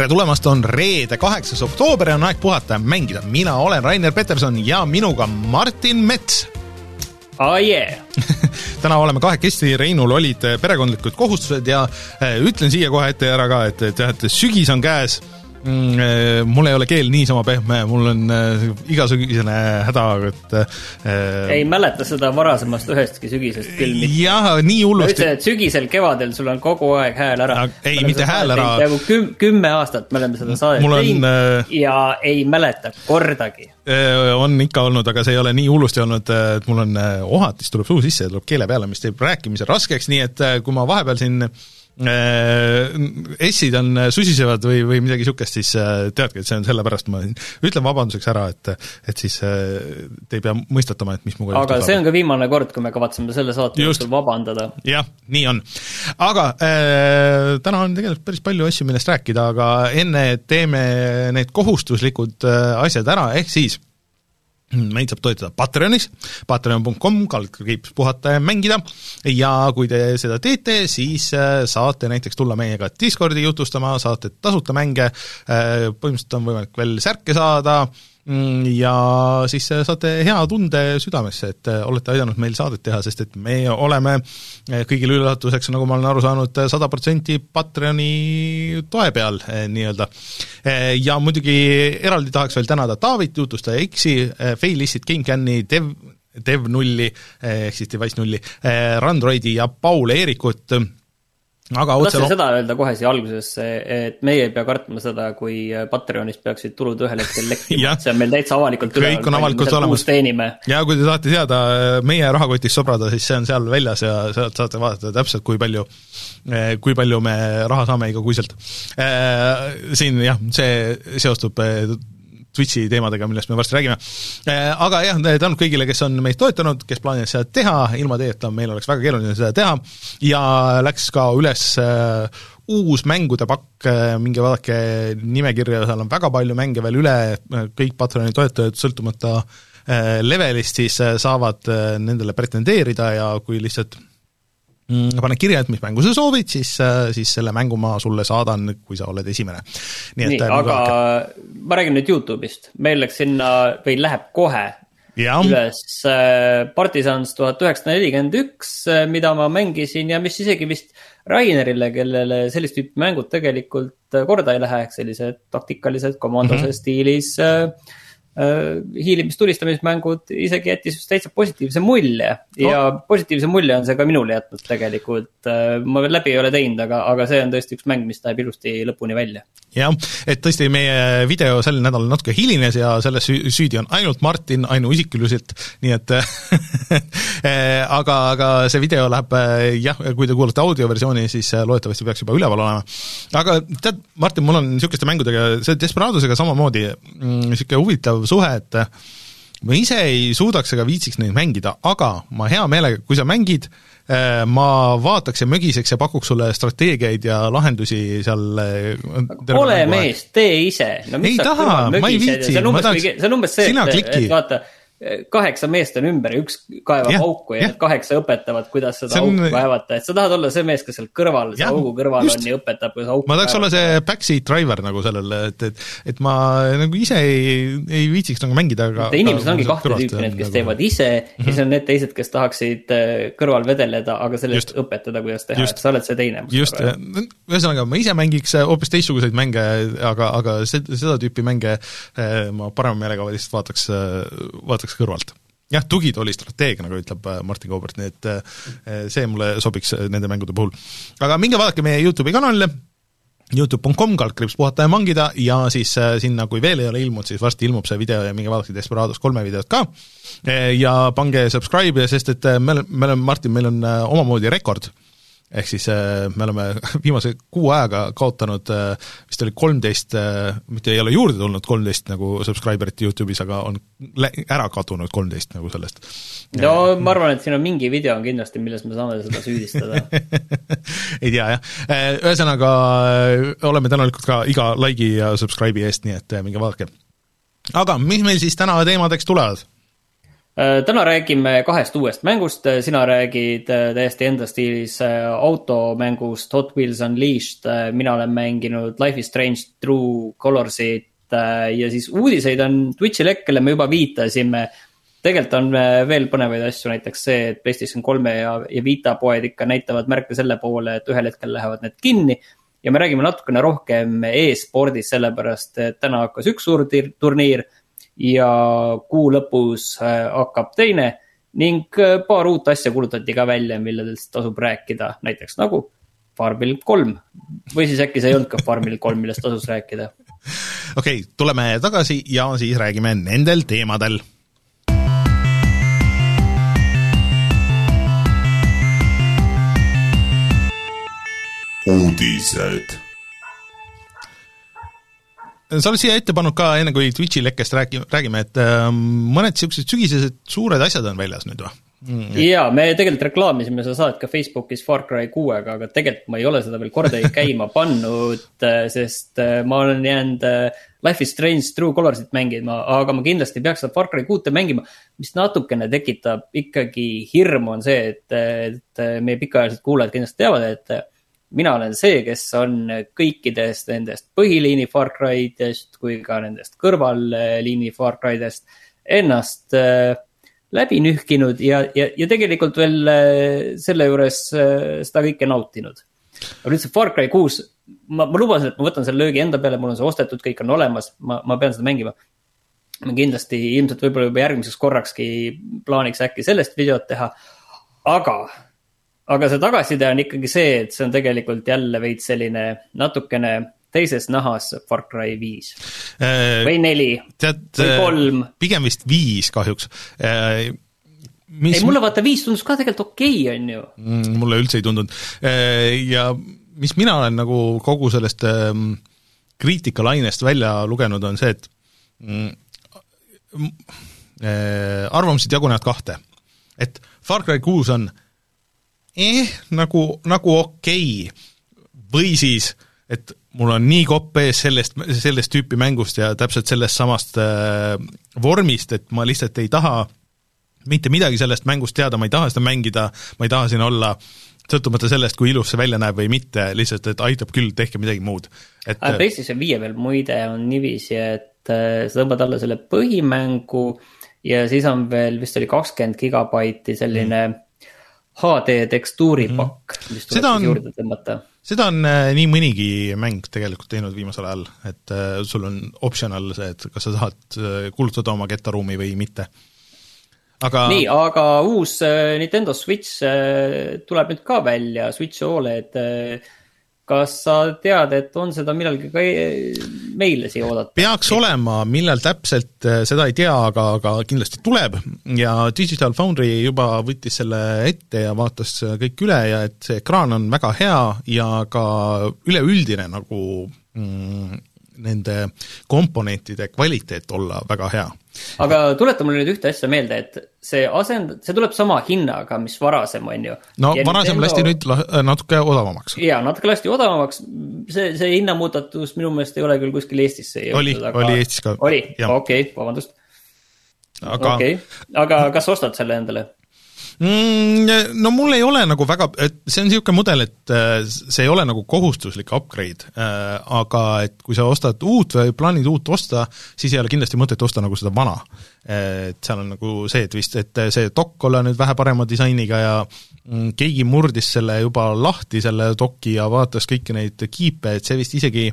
tere tulemast, on reede, kaheksas oktoober ja on aeg puhata ja mängida. mina olen Rainer Peterson ja minuga Martin Mets oh yeah. täna oleme kahekesti, Reinul olid perekondlikud kohustused ja äh, ütlen siia kohe ette ära ka, et, et jah, et sügis on käes Mm, eh, mul ei ole keel niisama pehme, mul on äh, igasugune häda, et äh, ei mäleta seda varasemast ühestki sügisest küll mitte. jah, nii hullusti. ütlesin, et sügisel, kevadel sul on kogu aeg hääl ära. ei, mitte hääl ära. peaaegu küm-, kümme aastat me oleme seda saadet teinud äh, ja ei mäleta kordagi. on ikka olnud, aga see ei ole nii hullusti olnud, et mul on ohatis tuleb suu sisse ja tuleb keele peale, mis teeb rääkimise raskeks, nii et kui ma vahepeal siin Äh, S-id on, äh, susisevad või, või midagi niisugust, siis äh, teadke, et see on sellepärast, ma ütlen vabanduseks ära, et et siis te ei pea mõistatama, et mis minuga aga see on ka viimane kord, kui me kavatseme selle saate jooksul vabandada. jah, nii on. aga äh, täna on tegelikult päris palju asju, millest rääkida, aga enne teeme need kohustuslikud asjad ära, ehk siis meid saab toetada Patreonis, patreon.com, kaldkriips puhata ja mängida, ja kui te seda teete, siis äh, saate näiteks tulla meiega Discordi jutustama, saate tasuta mänge, äh, põhimõtteliselt on võimalik veel särke saada, ja siis saate hea tunde südamesse, et äh, olete aidanud meil saadet teha, sest et me oleme äh, kõigile üllatuseks, nagu ma olen aru saanud, sada protsenti Patreoni toe peal äh, nii-öelda. Ja muidugi eraldi tahaks veel tänada Taavit, jutustaja X-i, Failistit, GameCami, Dev, Dev nulli ehk siis Device nulli, Randroidi ja Paul Eerikut aga otse tahtsin seda öelda kohe siia alguses, et meie ei pea kartma seda, kui Patreonis peaksid tulud ühel hetkel lekkima see on meil täitsa avalikult kõik on avalikult olemas. ja kui te tahate teada meie rahakotis sobrada, siis see on seal väljas ja sealt saate vaadata täpselt, kui palju, kui palju me raha saame igakuiselt. Siin jah, see seostub Twitchi teemadega, millest me varsti räägime. Äh, aga jah, tänud kõigile, kes on meid toetanud, kes plaanivad seda teha, ilma teieta meil oleks väga keeruline seda teha, ja läks ka üles äh, uus mängude pakk, äh, minge vaadake nimekirja, seal on väga palju mänge veel üle, kõik Patreoni toetajad, sõltumata levelist, siis saavad nendele pretendeerida ja kui lihtsalt pane kirja, et mis mängu sa soovid, siis, äh, siis selle mängu ma sulle saadan, kui sa oled esimene. nii, nii, äh, aga vaadake. ma räägin nüüd Youtube'ist, meil läks sinna või läheb kohe ja. üles äh, Partisans tuhat üheksasada nelikümmend üks, mida ma mängisin ja mis isegi vist Rainerile, kellele sellist tüüpi mängud tegelikult korda ei lähe, ehk sellised taktikalised komandose mm -hmm. stiilis äh, Äh, hiilimis, tulistamismängud isegi jättis just täitsa positiivse mulje no. ja positiivse mulje on see ka minule jätnud tegelikult. Äh, ma veel läbi ei ole teinud, aga, aga see on tõesti üks mäng, mis läheb ilusti lõpuni välja. Jah, et tõesti meie video sel nädalal natuke hilines ja selles süüdi on ainult Martin ainuisikuliselt, nii et äh, aga, aga see video läheb jah, kui te kuulate audioversiooni, siis loodetavasti peaks juba üleval olema. aga tead, Martin, mul on niisuguste mängudega, see Desperadosega samamoodi niisugune mm, huvitav huvitav suhe, et ma ise ei suudaks ega viitsiks neid mängida, aga ma hea meelega, kui sa mängid, eh, ma vaataks ja mögiseks ja pakuks sulle strateegiaid ja lahendusi seal eh, ole mees, tee ise. No, ei taha, ma ei viitsi, ma tahaks, see, et, et vaata, kaheksa meest on ümber ja üks kaevab ja, auku ja, ja kaheksa õpetavad, kuidas seda on... auku kaevata, et sa tahad olla see mees, kes seal kõrval, see augu kõrval just. on ja õpetab, kuidas auku ma tahaks kaevata. olla see backseat driver nagu sellel, et, et, et ma nagu ise ei, ei viitsiks nagu mängida, aga inimesed ongi kahte tüüpi, need, kes nagu... teevad ise mm -hmm. ja siis on need teised, kes tahaksid äh, kõrval vedeleda, aga sellest just. õpetada, kuidas teha, et sa oled see teine. just, ühesõnaga ma ise mängiks äh, hoopis teistsuguseid mänge, aga, aga seda tüüpi mänge äh, ma parema meelega lihtsalt vaataks, vaataks vaataks kõrvalt. jah, tugitooli strateegia, nagu ütleb äh, Martin Kaubert, nii et äh, see mulle sobiks äh, nende mängude puhul. aga minge vaadake meie YouTube'i kanalile, Youtube.com, kaldkriips puhata ja mangida ja siis sinna, kui veel ei ole ilmunud, siis varsti ilmub see video ja minge vaadake Desperados kolme videot ka. ja pange subscribe, sest et me oleme, me oleme, Martin, meil on omamoodi rekord ehk siis äh, me oleme viimase kuu ajaga kaotanud äh, vist oli kolmteist, äh, mitte ei ole juurde tulnud kolmteist nagu subscriber'it Youtube'is, aga on ära kadunud kolmteist nagu sellest. no ma arvan, et siin on mingi video on kindlasti, milles me saame seda süüdistada ei tea jah, ühesõnaga oleme tänulikud ka iga like'i ja subscribe'i eest, nii et minge vaadake. aga mis meil siis täna teemadeks tulevad? Äh, täna räägime kahest uuest mängust, sina räägid äh, täiesti enda stiilis äh, automängust Hot Wheels Unleashed. mina olen mänginud Life is Strange True Colors'it ja siis uudiseid on Twitch'i lekkele me juba viitasime. tegelikult on veel põnevaid asju, näiteks see, et PlayStation kolme ja, ja Vita poed ikka näitavad märke selle poole, et ühel hetkel lähevad need kinni ja me räägime natukene rohkem e-spordist, sellepärast et täna hakkas üks suur turniir ja kuu lõpus äh, hakkab teine ning äh, paar uut asja kuulutati ka välja, millest tasub rääkida, näiteks nagu Farmil kolm. Või siis äkki see ei olnud ka Farmil kolm, millest tasus rääkida. okei okay,, tuleme tagasi ja siis räägime nendel teemadel. Uudised sa oled siia ette pannud ka, enne kui Twitch'i lekkest räägi-, räägime, et äh, mõned niisugused sügisesed suured asjad on väljas nüüd või? Mm, jaa, me tegelikult reklaamisime seda saadet ka Facebookis Far Cry kuuega, aga tegelikult ma ei ole seda veel kordagi käima pannud, äh, sest äh, ma olen jäänud äh, Life is Strange True Colorsit mängima, aga ma kindlasti peaks seda Far Cry kuute mängima. mis natukene tekitab ikkagi hirmu, on see, et, et meie pikaajalised kuulajad kindlasti teavad, et mina olen see, kes on kõikidest nendest põhiliini Far Cry dest kui ka nendest kõrvalliini Far Cry dest ennast äh, läbi nühkinud ja, ja, ja tegelikult veel äh, selle juures äh, seda kõike nautinud. aga nüüd see Far Cry kuus, ma, ma lubasin, et ma võtan selle löögi enda peale, mul on see ostetud, kõik on olemas, ma, ma pean seda mängima. ma kindlasti ilmselt võib-olla juba järgmiseks korrakski plaaniks äkki sellest videot teha, aga aga see tagasiside on ikkagi see, et see on tegelikult jälle veits selline natukene teises nahas Far Cry viis äh, või neli tead, või äh, kolm. pigem vist viis kahjuks äh, mis... ei, mulle vaata viis tundus ka tegelikult okei okay,, on ju mm,. mulle üldse ei tundunud äh, ja mis mina olen nagu kogu sellest ähm, kriitikalainest välja lugenud, on see, et mm, äh, arvamused jagunevad kahte. et Far Cry kuus on äh, eh, nagu, nagu okei okay. või siis, et mul on nii kopp ees sellest, sellest tüüpi mängust ja täpselt sellest samast äh, vormist, et ma lihtsalt ei taha mitte midagi sellest mängust teada, ma ei taha seda mängida, ma ei taha siin olla sõltumata sellest, kui ilus see välja näeb või mitte, lihtsalt, et aitab küll, tehke midagi muud. et äh, PlayStation viie peal muide on niiviisi, et äh, sa tõmbad alla selle põhimängu ja siis on veel, vist oli kakskümmend gigabaiti selline mm HD tekstuuripakk mm, -hmm. mis tuleb siis juurde tõmmata. seda on äh, nii mõnigi mäng tegelikult teinud viimasel ajal, et äh, sul on optional see, et kas sa tahad äh, kulutada oma ketaruumi või mitte. aga nii, aga uus Nintendo Switch tuleb nüüd ka välja, Switch OLED kas sa tead, et on seda millalgi ka meile siia oodata? peaks olema, millal täpselt, äh, seda ei tea, aga, aga kindlasti tuleb ja Digital Foundry juba võttis selle ette ja vaatas kõik üle ja et see ekraan on väga hea ja ka üleüldine nagu mm, nende komponentide kvaliteet olla väga hea. aga tuleta mulle nüüd ühte asja meelde, et see asend-, see tuleb sama hinnaga, mis varasem, on ju. no ja varasem Nintendo... lasti nüüd la-, natuke odavamaks. jaa, natuke lasti odavamaks, see, see hinnamuudatus minu meelest ei ole küll kuskil Eestisse jõudnud, aga oli Eestis ka. oli, okei okay,, vabandust. aga okay. aga kas ostad selle endale? Mm,? No mul ei ole nagu väga, et see on niisugune mudel, et äh, see ei ole nagu kohustuslik upgrade, äh, aga et kui sa ostad uut või plaanid uut osta, siis ei ole kindlasti mõtet osta nagu seda vana. Et seal on nagu see, et vist, et see dokk olla nüüd vähe parema disainiga ja mm, keegi murdis selle juba lahti, selle doki, ja vaatas kõiki neid kiipe, et see vist isegi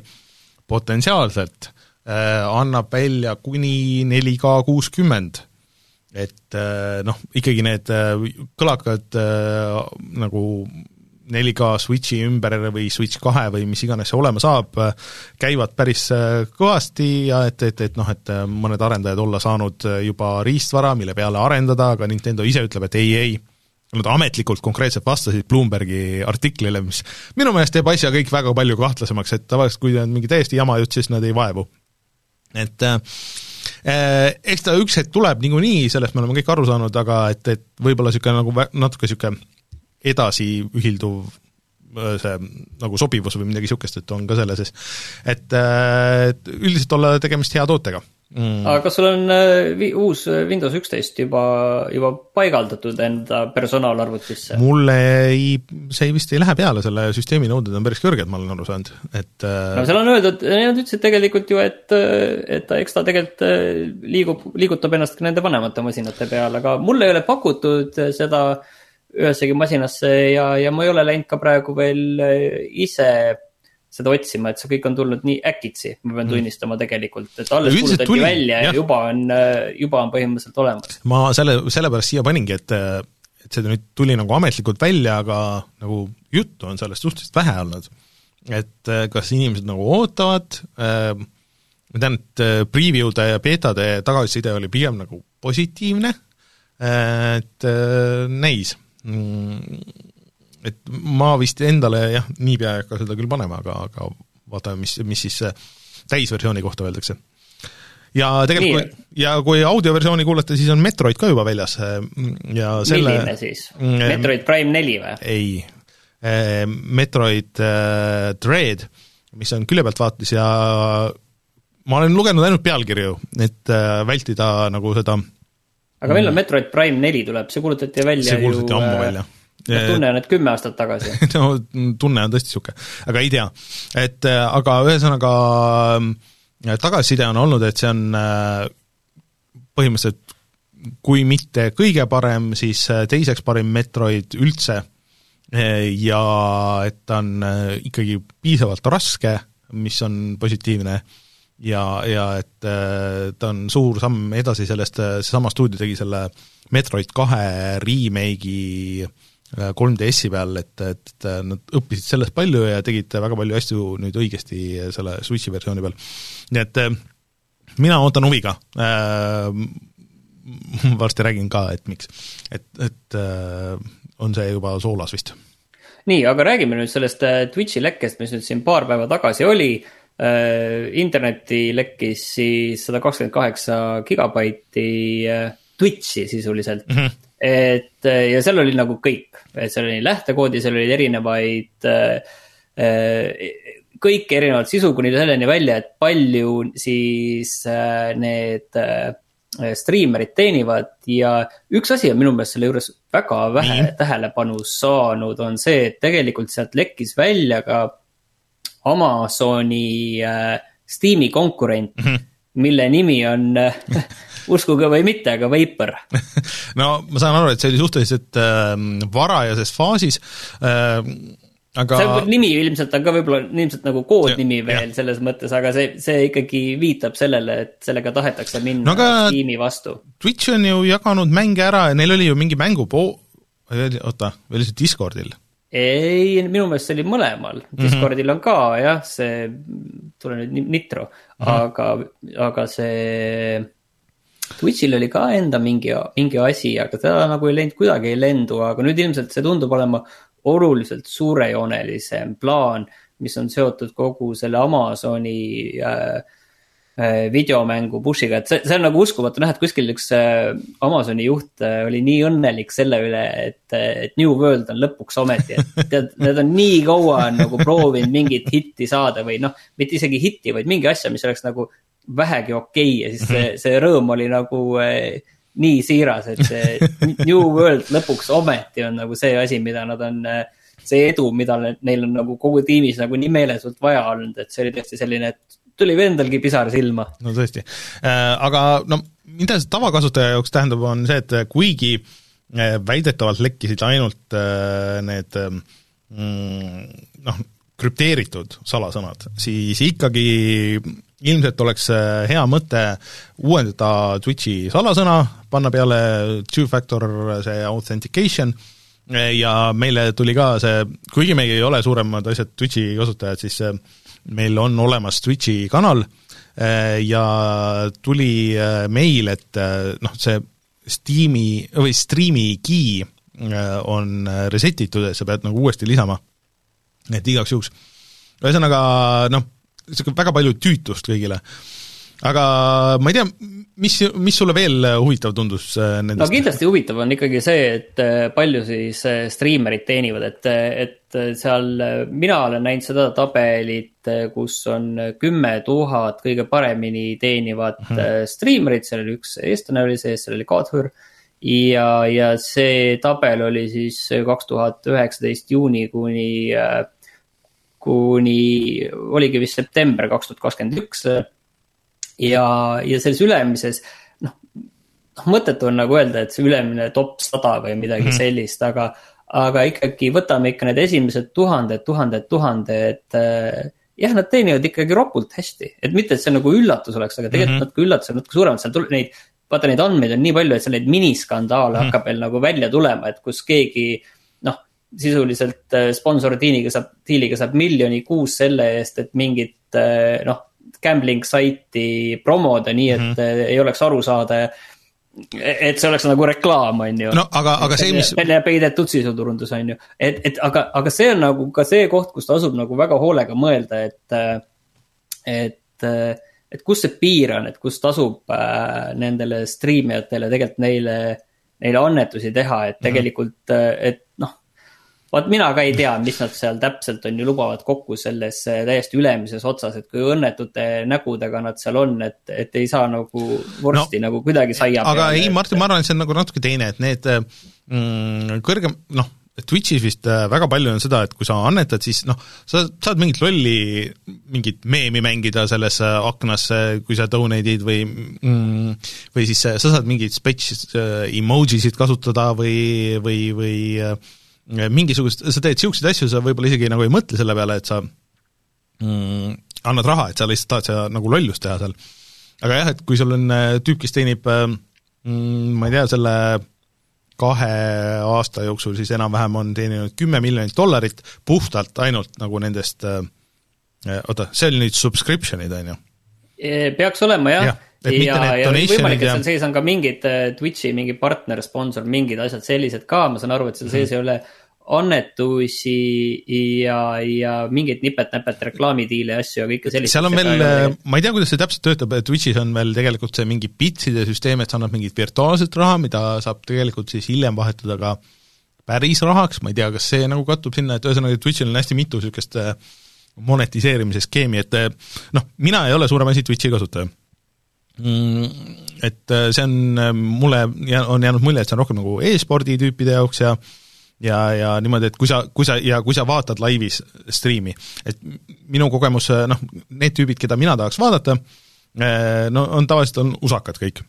potentsiaalselt äh, annab välja kuni 4K kuuskümmend et äh, noh, ikkagi need äh, kõlakad äh, nagu 4K Switchi ümber või Switch kahe või mis iganes see olema saab, käivad päris kõvasti ja et, et, et noh, et mõned arendajad olla saanud juba riistvara, mille peale arendada, aga Nintendo ise ütleb, et ei, ei, nad ametlikult konkreetselt vastasid Bloombergi artiklile, mis minu meelest teeb asja kõik väga palju kahtlasemaks, et tavaliselt kui on mingi täiesti jama jutt, siis nad ei vaevu. et eks ta üks hetk tuleb niikuinii, sellest me oleme kõik aru saanud, aga et, et võib-olla niisugune nagu natuke niisugune edasiühilduv eh, see nagu sobivus või midagi niisugust, et on ka selle sees. et, et üldiselt olla tegemist hea tootega. Mm.. aga kas sul on uh, uus Windows üksteist juba, juba paigaldatud enda personaalarvutisse? mulle ei, see vist ei lähe peale, selle süsteemi nõuded on päris kõrged, ma olen aru saanud, et uh.... no seal on öeldud, nad ütlesid tegelikult ju, et, et eks ta tegelikult liigub, liigutab ennast ka nende vanemate masinate peal, aga mulle ei ole pakutud seda ühessegi masinasse ja, ja ma ei ole läinud ka praegu veel ise seda otsima, et see kõik on tulnud nii äkitsi, ma pean mm. tunnistama tegelikult, et alles kuulutati tuli, välja ja juba on, juba on põhimõtteliselt olemas. ma selle, sellepärast siia paningi, et, et see nüüd tuli nagu ametlikult välja, aga nagu juttu on sellest suhteliselt vähe olnud. et kas inimesed nagu ootavad äh,, ma tean, et preview de ja beetade tagasiside oli pigem nagu positiivne, et näis mm, et ma vist endale jah, niipea ei hakka seda küll panema, aga, aga vaatame, mis, mis siis täisversiooni kohta öeldakse. ja tegelikult, kui, ja kui audioversiooni kuulata, siis on Metroid ka juba väljas ja selle milline siis? Mm, Metroid Prime neli või? ei, Metroid äh, Dread, mis on külje pealt vaates ja ma olen lugenud ainult pealkirju, et äh, vältida nagu seda aga millal mm. Metroid Prime neli tuleb, see kuulutati välja see kuulutati ju, ammu välja noh, tunne on, et kümme aastat tagasi. No tunne on tõesti niisugune, aga ei tea. et äh, aga ühesõnaga äh, tagasiside on olnud, et see on äh, põhimõtteliselt kui mitte kõige parem, siis teiseks parim Metroid üldse. Ja et ta on ikkagi piisavalt raske, mis on positiivne, ja, ja et ta on suur samm edasi sellest, seesama stuudio tegi selle Metroid kahe remake'i 3DS-i peal, et, et nad õppisid sellest palju ja tegid väga palju asju nüüd õigesti selle Switchi versiooni peal. nii et äh, mina ootan huviga äh,, varsti räägin ka, et miks. et, et äh, on see juba soolas vist. nii, aga räägime nüüd sellest Twitchi lekkest, mis nüüd siin paar päeva tagasi oli äh,. internetti lekkis siis sada kakskümmend kaheksa gigabaiti äh, Twitchi sisuliselt mm. -hmm et ja seal oli nagu kõik, et seal oli lähtekoodi, seal olid erinevaid äh, kõik erinevat sisu kuni selleni välja, et palju siis äh, need äh, striimerid teenivad ja üks asi on minu meelest selle juures väga vähe Nii. tähelepanu saanud, on see, et tegelikult sealt lekkis välja ka Amazoni äh, Steam'i konkurent mm, -hmm. mille nimi on uskuge või mitte, aga Vapor no ma saan aru, et see oli suhteliselt äh, varajases faasis äh, aga see nimi ilmselt on ka võib-olla ilmselt nagu koodnimi veel ja. selles mõttes, aga see, see ikkagi viitab sellele, et sellega tahetakse minna no, Steam'i vastu. Twitch on ju jaganud mänge ära ja neil oli ju mingi mängupo-, oota, või oli see Discordil? ei, minu meelest see oli mõlemal, mhm. Discordil mm -hmm. on ka jah, see, tule nüüd Nitro mm, -hmm. aga, aga see Twitch'il oli ka enda mingi, mingi asi, aga ta nagu ei läinud kuidagi ei lendu, aga nüüd ilmselt see tundub olema oluliselt suurejoonelisem plaan, mis on seotud kogu selle Amazoni äh, äh, videomängu push'iga, et see, see on nagu uskumatu näha, et kuskil üks äh, Amazoni juht äh, oli nii õnnelik selle üle, et, et New World on lõpuks ometi, et tead, nad on nii kaua on nagu proovinud mingit hitti saada või noh, mitte isegi hitti, vaid mingi asja, mis oleks nagu vähegi okei okay ja siis see, mhm. see rõõm oli nagu eh, nii siiras, et see New World lõpuks ometi on nagu see asi, mida nad on eh,, see edu, mida neil on nagu kogu tiimis nagu nii meeletult vaja olnud, et see oli tõesti selline, et tuli või endalgi pisar silma. no tõesti äh,, aga no mida see tavakasutaja jaoks tähendab, on see, et kuigi äh, väidetavalt lekkisid ainult need mm, noh, krüpteeritud salasõnad, siis ikkagi ilmselt oleks hea mõte uuendada Twitchi salasõna, panna peale two-factor see authentication ja meile tuli ka see, kuigi meie ei ole suuremad asjad Twitchi kasutajad, siis äh, meil on olemas Twitchi kanal äh, ja tuli äh, meil, et noh, see Steam'i või Stream'i key on reset itud, et sa pead nagu uuesti lisama, et igaks juhuks. ühesõnaga noh, niisugune väga palju tüütust kõigile. aga ma ei tea, mis, mis sulle veel huvitav tundus nendest? no kindlasti huvitav on ikkagi see, et palju siis striimerid teenivad, et, et seal mina olen näinud seda tabelit, kus on kümme tuhat kõige paremini teenivat mm -hmm. striimerit, seal oli üks eestlane oli sees, seal oli Kadhur ja, ja see tabel oli siis kaks tuhat üheksateist juuni kuni, kuni oligi vist september kaks tuhat kakskümmend üks. ja, ja selles ülemises, noh, noh mõttetu on nagu öelda, et see ülemine top sada või midagi mm -hmm. sellist, aga, aga ikkagi võtame ikka need esimesed tuhanded, tuhanded, tuhanded jah, nad teenivad ikkagi ropult hästi, et mitte, et see nagu üllatus oleks, aga tegelikult mm -hmm. natuke üllatus on natuke suurem, seal tuleb neid vaata neid andmeid on nii palju, et seal neid miniskandaale mm. hakkab veel nagu välja tulema, et kus keegi noh, sisuliselt äh, sponsordiiliga saab, diiliga saab miljoni kuus selle eest, et mingit äh, noh, gambling saiti promoda nii, et mm -hmm. ei oleks aru saada et see oleks nagu reklaam, on ju. no aga, aga see, mis. välja peidetud sisuturundus, on ju. et, et aga, aga see on nagu ka see koht, kus tasub nagu väga hoolega mõelda, et, et et kus see piir on, et kus tasub nendele striimijatele tegelikult neile, neile annetusi teha, et mhm. tegelikult äh,, et noh. Vaat mina ka ei tea, mis nad seal täpselt on ju lubavad kokku selles äh, täiesti ülemises otsas, et kui õnnetute nägudega nad seal on, et, et ei saa nagu vorsti no, nagu kuidagi saia aga peale, ei, Martin, ma arvan, et see on nagu natuke teine, et need mm, kõrgem, noh Twitch'is vist äh, väga palju on seda, et kui sa annetad, siis noh, sa saad mingit lolli, mingit meemi mängida sellesse aknasse, kui sa donate'id või mm, või siis sa saad mingeid spetš äh, emojisid kasutada või, või, või mingisugust, sa teed niisuguseid asju, sa võib-olla isegi nagu ei mõtle selle peale, et sa mm, annad raha, et sa lihtsalt tahad seda nagu lollust teha seal. aga jah, et kui sul on tüüp, kes teenib mm, ma ei tea, selle kahe aasta jooksul siis enam-vähem on teeninud kümme miljonit dollarit puhtalt ainult nagu nendest äh, oota, see oli nüüd subscription'id, on ju? peaks olema jah ja, ja, ja võimalik, et seal sees on ka mingid äh, Twitch'i mingi partner, sponsor, mingid asjad sellised ka, ma saan aru, et seal sees -hmm. ei ole annetusi ja, ja mingeid nipet-näpet reklaamidiile ja asju ja kõike sellist. seal on veel, ma ei tea, kuidas see täpselt töötab, Twitch'is on veel tegelikult see mingi bitside süsteem, et sa annad mingit virtuaalset raha, mida saab tegelikult siis hiljem vahetada ka päris rahaks, ma ei tea, kas see nagu kattub sinna, et ühesõnaga Twitch'il on hästi mitu niisugust äh, monetiseerimise skeemi, et äh, noh, mina ei ole suurem asi Twitch'i kasutaja et äh, see on mulle, on jäänud mulje, et see on rohkem nagu e-spordi tüüpide jaoks ja ja, ja niimoodi, et kui sa, kui sa ja kui sa vaatad laivis striimi, et minu kogemus, noh, need tüübid, keda mina tahaks vaadata, no on tavaliselt on usakad kõik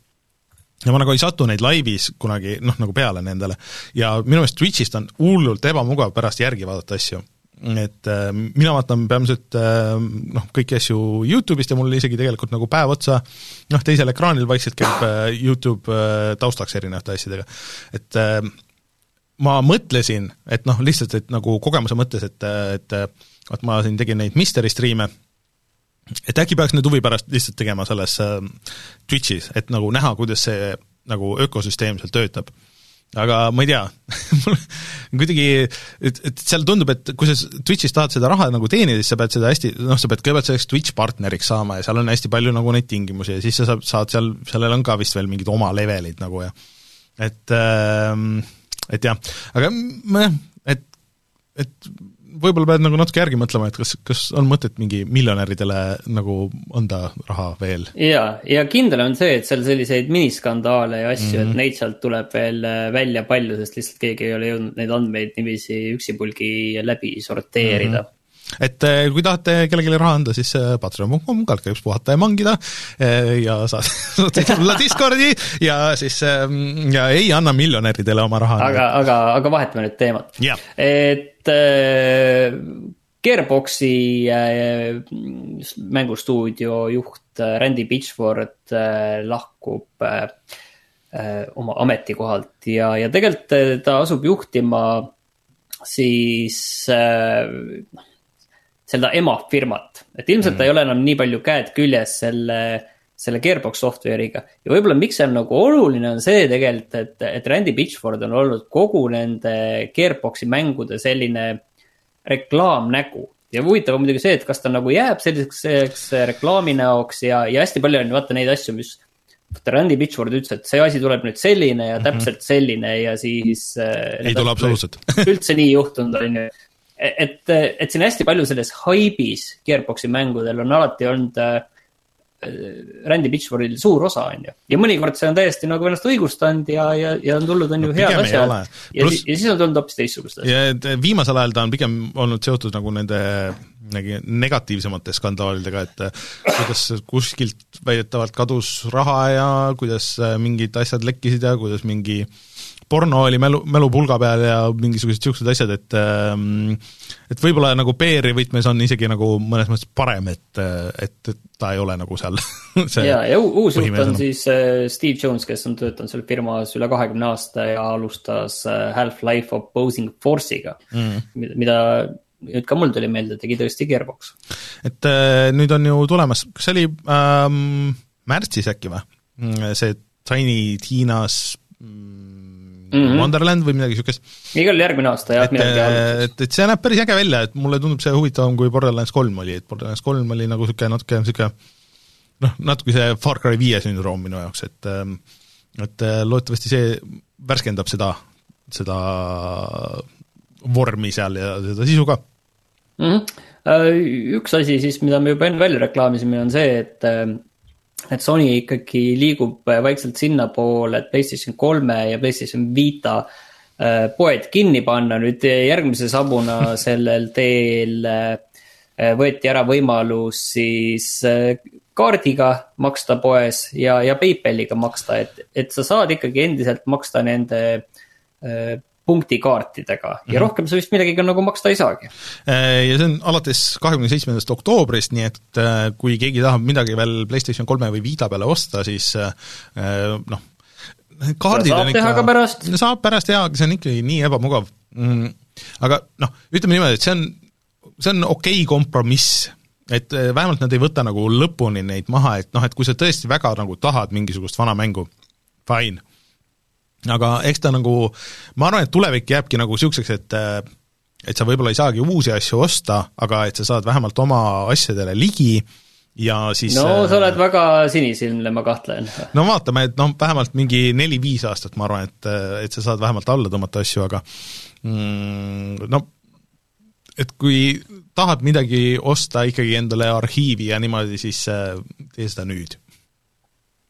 ja ma nagu ei satu neid laivis kunagi noh, nagu peale nendele. ja minu meelest Twitch'ist on hullult ebamugav pärast järgi vaadata asju. Et äh, mina vaatan peamiselt äh, noh, kõiki asju Youtube'ist ja mul isegi tegelikult nagu päev otsa noh, teisel ekraanil vaikselt käib äh, Youtube äh, taustaks erinevate asjadega. et äh, ma mõtlesin, et noh, lihtsalt, et nagu kogemuse mõttes, et, et vot ma siin tegin neid Misteri striime, et äkki peaks nüüd huvi pärast lihtsalt tegema selles äh, Twitch'is, et nagu näha, kuidas see nagu ökosüsteem seal töötab. Aga ma ei tea. Kuidagi, et, et seal tundub, et kui sa Twitch'is tahad seda raha nagu teenida, siis sa pead seda hästi, noh, sa pead kõigepealt selleks Twitch partneriks saama ja seal on hästi palju nagu neid tingimusi ja siis sa saad, saad seal, sellel on ka vist veel mingid oma levelid nagu ja et äh, et jah, aga jah, et, et võib-olla pead nagu natuke järgi mõtlema, et kas, kas on mõtet mingi miljonäridele nagu anda raha veel? jaa, ja kindel on see, et seal selliseid miniskandaale ja asju mm, -hmm. et mhm. neid sealt tuleb veel äh, välja palju, sest lihtsalt keegi ei ole jõudnud neid andmeid niiviisi üksipulgi läbi sorteerida mm. -hmm et eh, kui tahate kellelegi raha anda, siis eh, patreon.com, kaldkriips puhata ja mangida ja saate tulla Discordi ja siis ja ei anna miljonäridele oma raha. aga, aga, aga vahetame nüüd teemat. et äh, Gearboxi äh, mängustuudio juht Randy Pitchford äh, lahkub äh, oma ametikohalt ja, ja tegelikult ta asub juhtima siis noh seda emafirmat, et ilmselt mm. ta ei ole enam nii palju käed küljes selle, selle Gearbox software'iga. ja võib-olla miks see on nagu oluline, on see tegelikult, et, et Randy Pitchford on olnud kogu nende Gearbox'i mängude selline reklaamnägu. ja huvitav on muidugi see, et kas ta nagu jääb selliseks reklaami näoks ja, ja hästi palju on vaata neid asju, mis. Randy Pitchford ütles, et see asi tuleb nüüd selline ja -hmm. täpselt selline ja siis äh,. ei tule absoluutselt üldse nii juhtunud, on ju. et, et siin hästi palju selles haibis Gearbox'i mängudel on alati olnud äh, Randy Pitchfordil suur osa, on ju. ja mõnikord see on täiesti nagu ennast õigustanud ja, ja, ja on tulnud, on ju no, head asjad. ja, Plus, ja siis on tulnud hoopis teistsugused asjad. viimasel ajal ta on pigem olnud seotud nagu nende mingi negatiivsemate skandaalidega, et kuidas kuskilt väidetavalt kadus raha ja kuidas mingid asjad lekkisid ja kuidas mingi porno oli mälu, mälupulga peal ja mingisugused niisugused asjad, et ähm, et võib-olla nagu PR-i võtmes on isegi nagu mõnes mõttes parem, et, et, ta ei ole nagu seal jaa, ja uus juht on siis äh, Steve Jones, kes on töötanud seal firmas üle kahekümne aasta ja alustas äh, Half-Life Opposing Force'iga mm., mida nüüd ka mul tuli meelde, tegi tõesti Gearbox. et äh, nüüd on ju tulemas, kas see oli ähm, märtsis äkki või? Mm, see Tiny Tinas mm, mm -hmm. Wonderland või midagi niisugust. igal järgmine aasta jah, midagi alguses. et, et see näeb päris äge välja, et mulle tundub see huvitavam kui Borderlands kolm oli, et Borderlands kolm oli nagu niisugune natuke niisugune noh, natuke see Far Cry viie sündroom minu jaoks, et ähm, et äh, loodetavasti see värskendab seda, seda vormi seal ja seda sisu ka mm. -hmm. Üks asi siis, mida me juba enne välja reklaamisime, on see, et ähm, et Sony ikkagi liigub äh, vaikselt sinnapoole, et Playstation kolme ja Playstation Vita äh, poed kinni panna, nüüd järgmise sammuna sellel teel äh, võeti ära võimalus siis kaardiga maksta poes ja, ja PayPaliga maksta, et, et sa saad ikkagi endiselt maksta nende punktikaartidega ja mm -hmm. rohkem sa vist midagi ka nagu maksta ei saagi. Äh, ja see on alates kahekümne seitsmendast oktoobrist, nii et äh, kui keegi tahab midagi veel PlayStation kolme või Vita peale osta, siis äh, noh, kaardid on ikka ka pärast. saab pärast jaa, aga see on ikkagi nii ebamugav mm,. aga noh, ütleme niimoodi, et see on, see on okei okay kompromiss, et vähemalt nad ei võta nagu lõpuni neid maha, et noh, et kui sa tõesti väga nagu tahad mingisugust vana mängu, fine aga eks ta nagu, ma arvan, et tulevik jääbki nagu niisuguseks, et et sa võib-olla ei saagi uusi asju osta, aga et sa saad vähemalt oma asjadele ligi ja siis no sa oled väga sinisilmne, ma kahtlen. no vaatame, et noh, vähemalt mingi neli-viis aastat ma arvan, et, et sa saad vähemalt alla tõmmata asju, aga mm, no et kui tahad midagi osta ikkagi endale arhiivi ja niimoodi, siis tee seda nüüd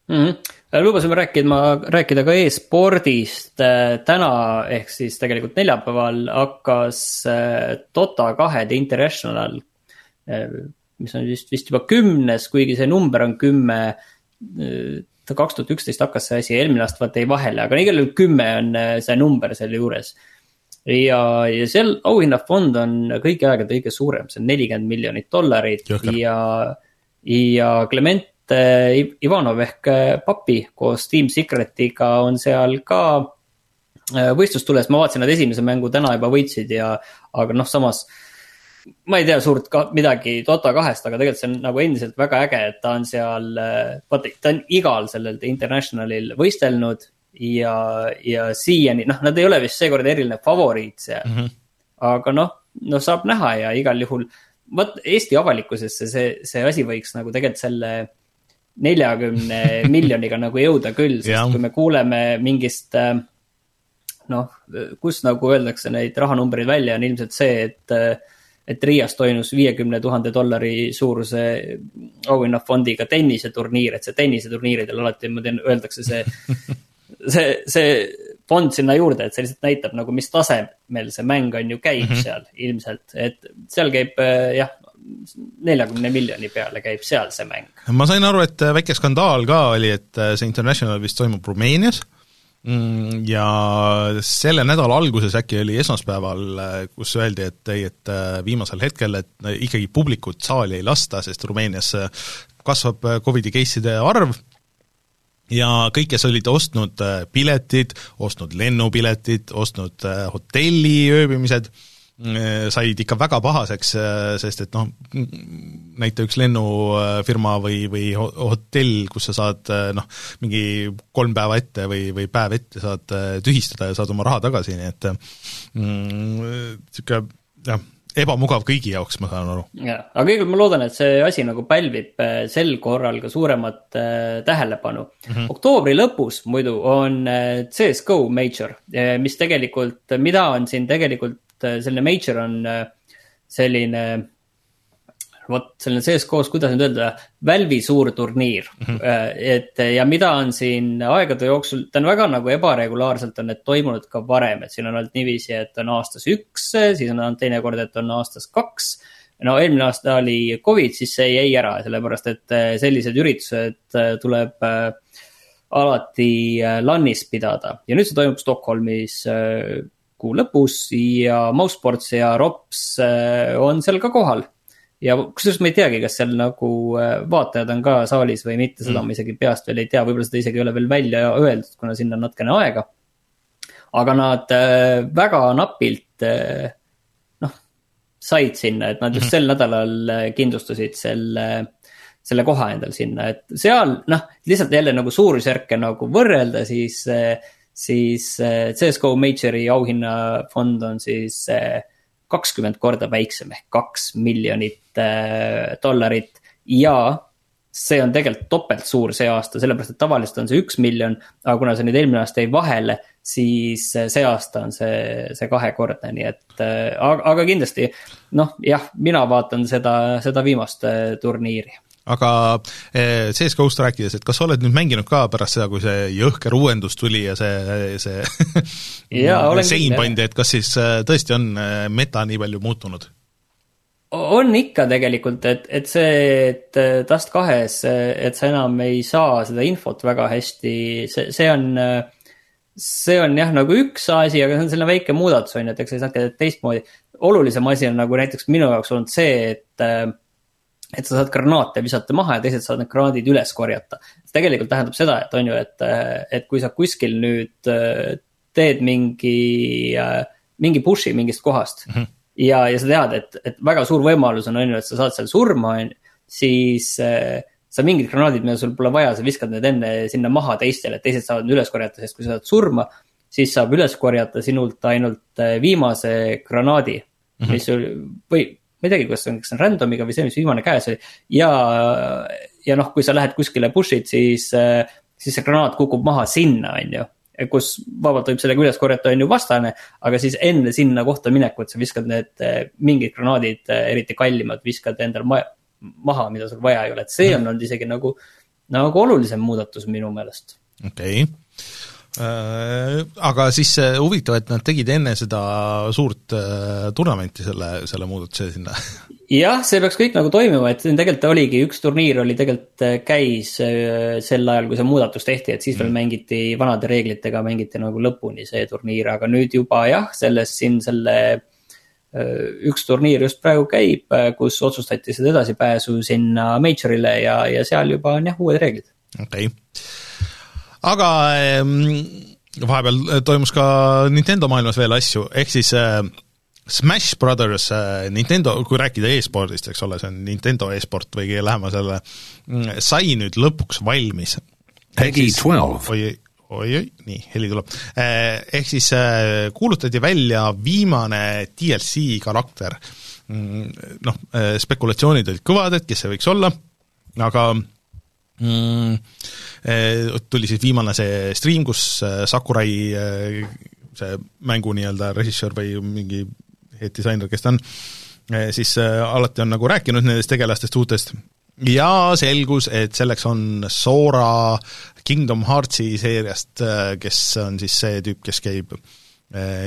mm. -hmm lubasime rääkida, rääkida ka e-spordist. Äh, täna ehk siis tegelikult neljapäeval hakkas äh, Dota kahe The International, äh, mis on vist, vist juba kümnes, kuigi see number on kümme. kaks tuhat üksteist hakkas see asi, eelmine aasta vaata jäi vahele, aga igal juhul kümme on see number selle juures. ja, ja seal auhinnafond on kõigi aegade kõige suurem, see on nelikümmend miljonit dollarit Jõhker. ja, ja Clement Eh, Ivanov ehk eh, Papi koos Team Secretiga on seal ka eh, võistlustules, ma vaatasin, nad esimese mängu täna juba võitsid ja, aga noh, samas. ma ei tea suurt ka midagi Dota kahest, aga tegelikult see on nagu endiselt väga äge, et ta on seal, vaata, ta on igal sellel Internationalil võistelnud. ja, ja siiani, noh, nad ei ole vist seekord eriline favoriit seal mm. -hmm. aga noh, no saab näha ja igal juhul, vot Eesti avalikkusesse see, see asi võiks nagu tegelikult selle neljakümne miljoniga nagu jõuda küll, sest kui me kuuleme mingist äh, noh, kus nagu öeldakse neid rahanumbreid välja, on ilmselt see, et äh, et Riias toimus viiekümne tuhande dollari suuruse auhinnafondiga tenniseturniir, et see tenniseturniiridel alati, ma tean, öeldakse see see, see fond sinna juurde, et see lihtsalt näitab nagu, mis tasemel see mäng on ju käib mm -hmm. seal ilmselt, et seal käib äh, jah, neljakümne miljoni peale käib seal see mäng. ma sain aru, et äh, väike skandaal ka oli, et äh, see International vist toimub Rumeenias mm, ja selle nädala alguses äkki oli esmaspäeval, äh, kus öeldi, et ei, et viimasel hetkel, et ikkagi publikut saali ei lasta, sest Rumeenias kasvab Covidi case'ide arv ja kõik, kes olid ostnud piletid, ostnud lennupiletid, ostnud hotelli ööbimised, said ikka väga pahaseks, äh, sest et noh, näita üks lennufirma või, või hotell, kus sa saad äh, noh, mingi kolm päeva ette või, või päev ette saad tühistada ja saad oma raha tagasi, nii et niisugune mm, jah, ebamugav kõigi jaoks, ma saan aru. jaa, aga kõigepealt ma loodan, et see asi nagu pälvib äh, sel korral ka suuremat äh, tähelepanu mm. -hmm. oktoobri lõpus muidu on äh, CS-GO Major, äh, mis tegelikult, mida on siin tegelikult äh,, selline Major on äh, selline vot selline CS-GO-s, kuidas nüüd öelda, Valve'i suur turniir mm. -hmm. et ja mida on siin aegade jooksul, ta on väga nagu ebaregulaarselt on need toimunud ka varem, et siin on olnud niiviisi, et on aastas üks, siis on olnud teinekord, et on aastas kaks. no eelmine aasta oli Covid, siis see jäi ära, sellepärast et sellised üritused tuleb alati LAN-is pidada ja nüüd see toimub Stockholmis kuu lõpus ja Mousesports ja Rops on seal ka kohal ja kusjuures ma ei teagi, kas seal nagu äh, vaatajad on ka saalis või mitte, seda mm. ma isegi peast veel ei tea, võib-olla seda isegi ei ole veel välja öeldud, kuna sinna on natukene aega. aga nad äh, väga napilt äh, noh, said sinna, et nad just mhm. sel nädalal kindlustasid selle, selle koha endal sinna, et seal noh, lihtsalt jälle nagu suurusjärke nagu võrrelda, siis, siis CS GO Majori auhinnafond on siis kakskümmend korda väiksem ehk kaks miljonit äh, dollarit. Ja see on tegelikult topelt suur see aasta, sellepärast et tavaliselt on see üks miljon, aga kuna see nüüd eelmine aasta jäi vahele, siis see aasta on see, see kahekordne, nii et aga, aga kindlasti noh, jah, mina vaatan seda, seda viimast turniiri aga eh, CS-GO-st rääkides, et kas sa oled nüüd mänginud ka pärast seda, kui see jõhker uuendus tuli ja see, see sein pandi, et kas siis eh, tõesti on eh, meta nii palju muutunud? on ikka tegelikult, et, et see, et Dust kahes, et sa enam ei saa seda infot väga hästi, see, see on see on jah, nagu üks asi, aga see on selline väike muudatus on ju, et eks sa ei saa teistmoodi. olulisem asi on nagu näiteks minu jaoks olnud see, et et sa saad granaate visata maha ja teised saavad need granaadid üles korjata. see tegelikult tähendab seda, et on ju, et, et kui sa kuskil nüüd äh, teed mingi, äh, mingi push'i mingist kohast mm. -hmm. ja, ja sa tead, et, et väga suur võimalus on, on ju, et sa saad seal surma, on ju, siis äh, sa mingid granaadid, mida sul pole vaja, sa viskad need enne sinna maha teistele, et teised saavad üles korjata, sest kui sa saad surma, siis saab üles korjata sinult ainult viimase granaadi mm, -hmm. mis sul või ma ei teagi, kas on, kas on random'iga või see, mis viimane käes oli. ja, ja noh, kui sa lähed kuskile push'id, siis, siis see granaat kukub maha sinna, on ju kus vabalt võib sellega üles korjata, on ju vastane, aga siis enne sinna kohta minekut sa viskad need mingid granaadid, eriti kallimad, viskad endal ma maha, mida sul vaja ei ole, et see on olnud isegi nagu, nagu olulisem muudatus minu meelest. okei okay aga siis huvitav, et nad tegid enne seda suurt äh, turnamenti selle, selle muudatuse sinna. jah, see peaks kõik nagu toimima, et tegelikult oligi, üks turniir oli tegelikult, äh, käis sel ajal, kui see muudatus tehti, et siis mm. veel mängiti vanade reeglitega, mängiti nagu lõpuni see turniir, aga nüüd juba jah, selles siin selle üks turniir just praegu käib, kus otsustati seda edasipääsu sinna Majorile ja, ja seal juba on jah, uued reeglid. okei okay aga ehm, vahepeal äh, toimus ka Nintendo maailmas veel asju, ehk siis äh, Smash Brothers äh, Nintendo, kui rääkida e-spordist, eks ole, see on Nintendo e-sport või kõige lähema selle, mm, sai nüüd lõpuks valmis. Peggy twelve. oi, oi-oi, nii, heli tuleb. Ehk siis kuulutati välja viimane DLC karakter. Mm, noh, spekulatsioonid olid kõvad, et kes see võiks olla, aga mm, eh, tuli siis viimane see stream, kus eh, Sakurai eh, see mängu nii-öelda režissöör või mingi head disainer, kes ta on, siis alati on nagu rääkinud nendest tegelastest uutest. Ja selgus, et selleks on Sora Kingdom Heartsi seeriast, kes on siis see tüüp, kes käib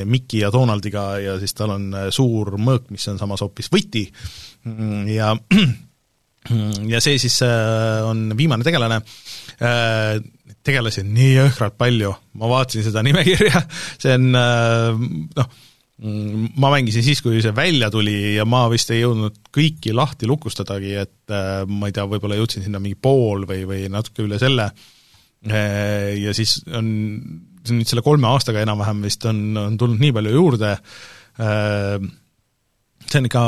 Mickey ja Donaldiga ja siis tal on suur mõõk, mis on samas hoopis võti. Mm, ja ja see siis äh, on viimane tegelane, äh, tegelasi on nii jõhkralt palju, ma vaatasin seda nimekirja, see on äh, noh, mm, ma mängisin siis, kui see välja tuli ja ma vist ei jõudnud kõiki lahti lukustadagi, et ma ei tea, võib-olla jõudsin sinna mingi pool või, või natuke üle selle, ja siis on, nüüd selle kolme aastaga enam-vähem vist on, on tulnud nii palju juurde, see on ikka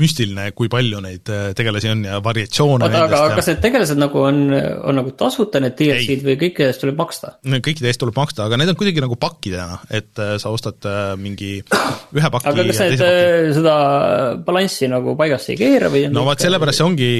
müstiline, kui palju neid äh, tegelasi on ja variatsioone oota, aga ja... kas need tegelased nagu on, on nagu tasuta, need DLC-d või kõikide eest tuleb maksta? kõikide eest tuleb maksta, aga need on kuidagi nagu pakkidena, et äh, sa ostad äh, mingi ühe paki aga kas need seda balanssi nagu paigas ei keera või? no vot, sellepärast see ongi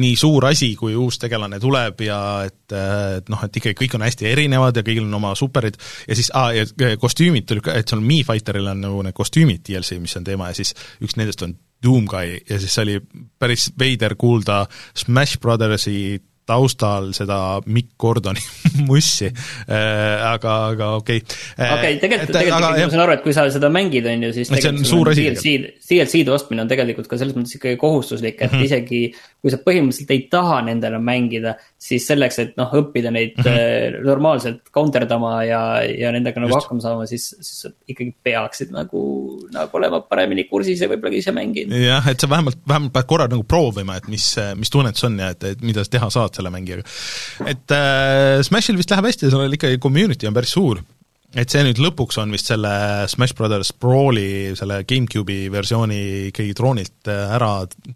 nii suur asi, kui uus tegelane tuleb ja et, et noh, et ikkagi kõik on hästi erinevad ja kõigil on oma superid ja siis aa, ja kostüümid tuli ka, et sul Mi Fighteril on nagu need kostüümid DLC, mis on teema ja siis üks nendest on Doomguy ja siis oli päris veider kuulda Smash Brothersi taustal seda Mikk Gordoni mussi äh,, aga, aga okei okay.. okei okay,, tegelikult, tegelikult ma saan aru, et kui sa seda mängid, on ju, siis see on suur asi. DLC-de ostmine on tegelikult ka selles mõttes ikkagi kohustuslik, et mm -hmm. isegi kui sa põhimõtteliselt ei taha nendele mängida, siis selleks, et noh, õppida neid mm -hmm. normaalselt counter dama ja, ja nendega nagu Just. hakkama saama, siis, siis sa ikkagi peaksid nagu, nagu olema paremini kursis ja võib-olla ka ise mängida. jah, et sa vähemalt, vähemalt pead korra nagu proovima, et mis, mis tunnetus on ja et, et mida sa teha saad selle mängijaga. et äh, Smashil vist läheb hästi, seal ikkagi community on päris suur et see nüüd lõpuks on vist selle Smash Brothers Brawli, selle GameCube'i versiooni ikkagi troonilt äh, ära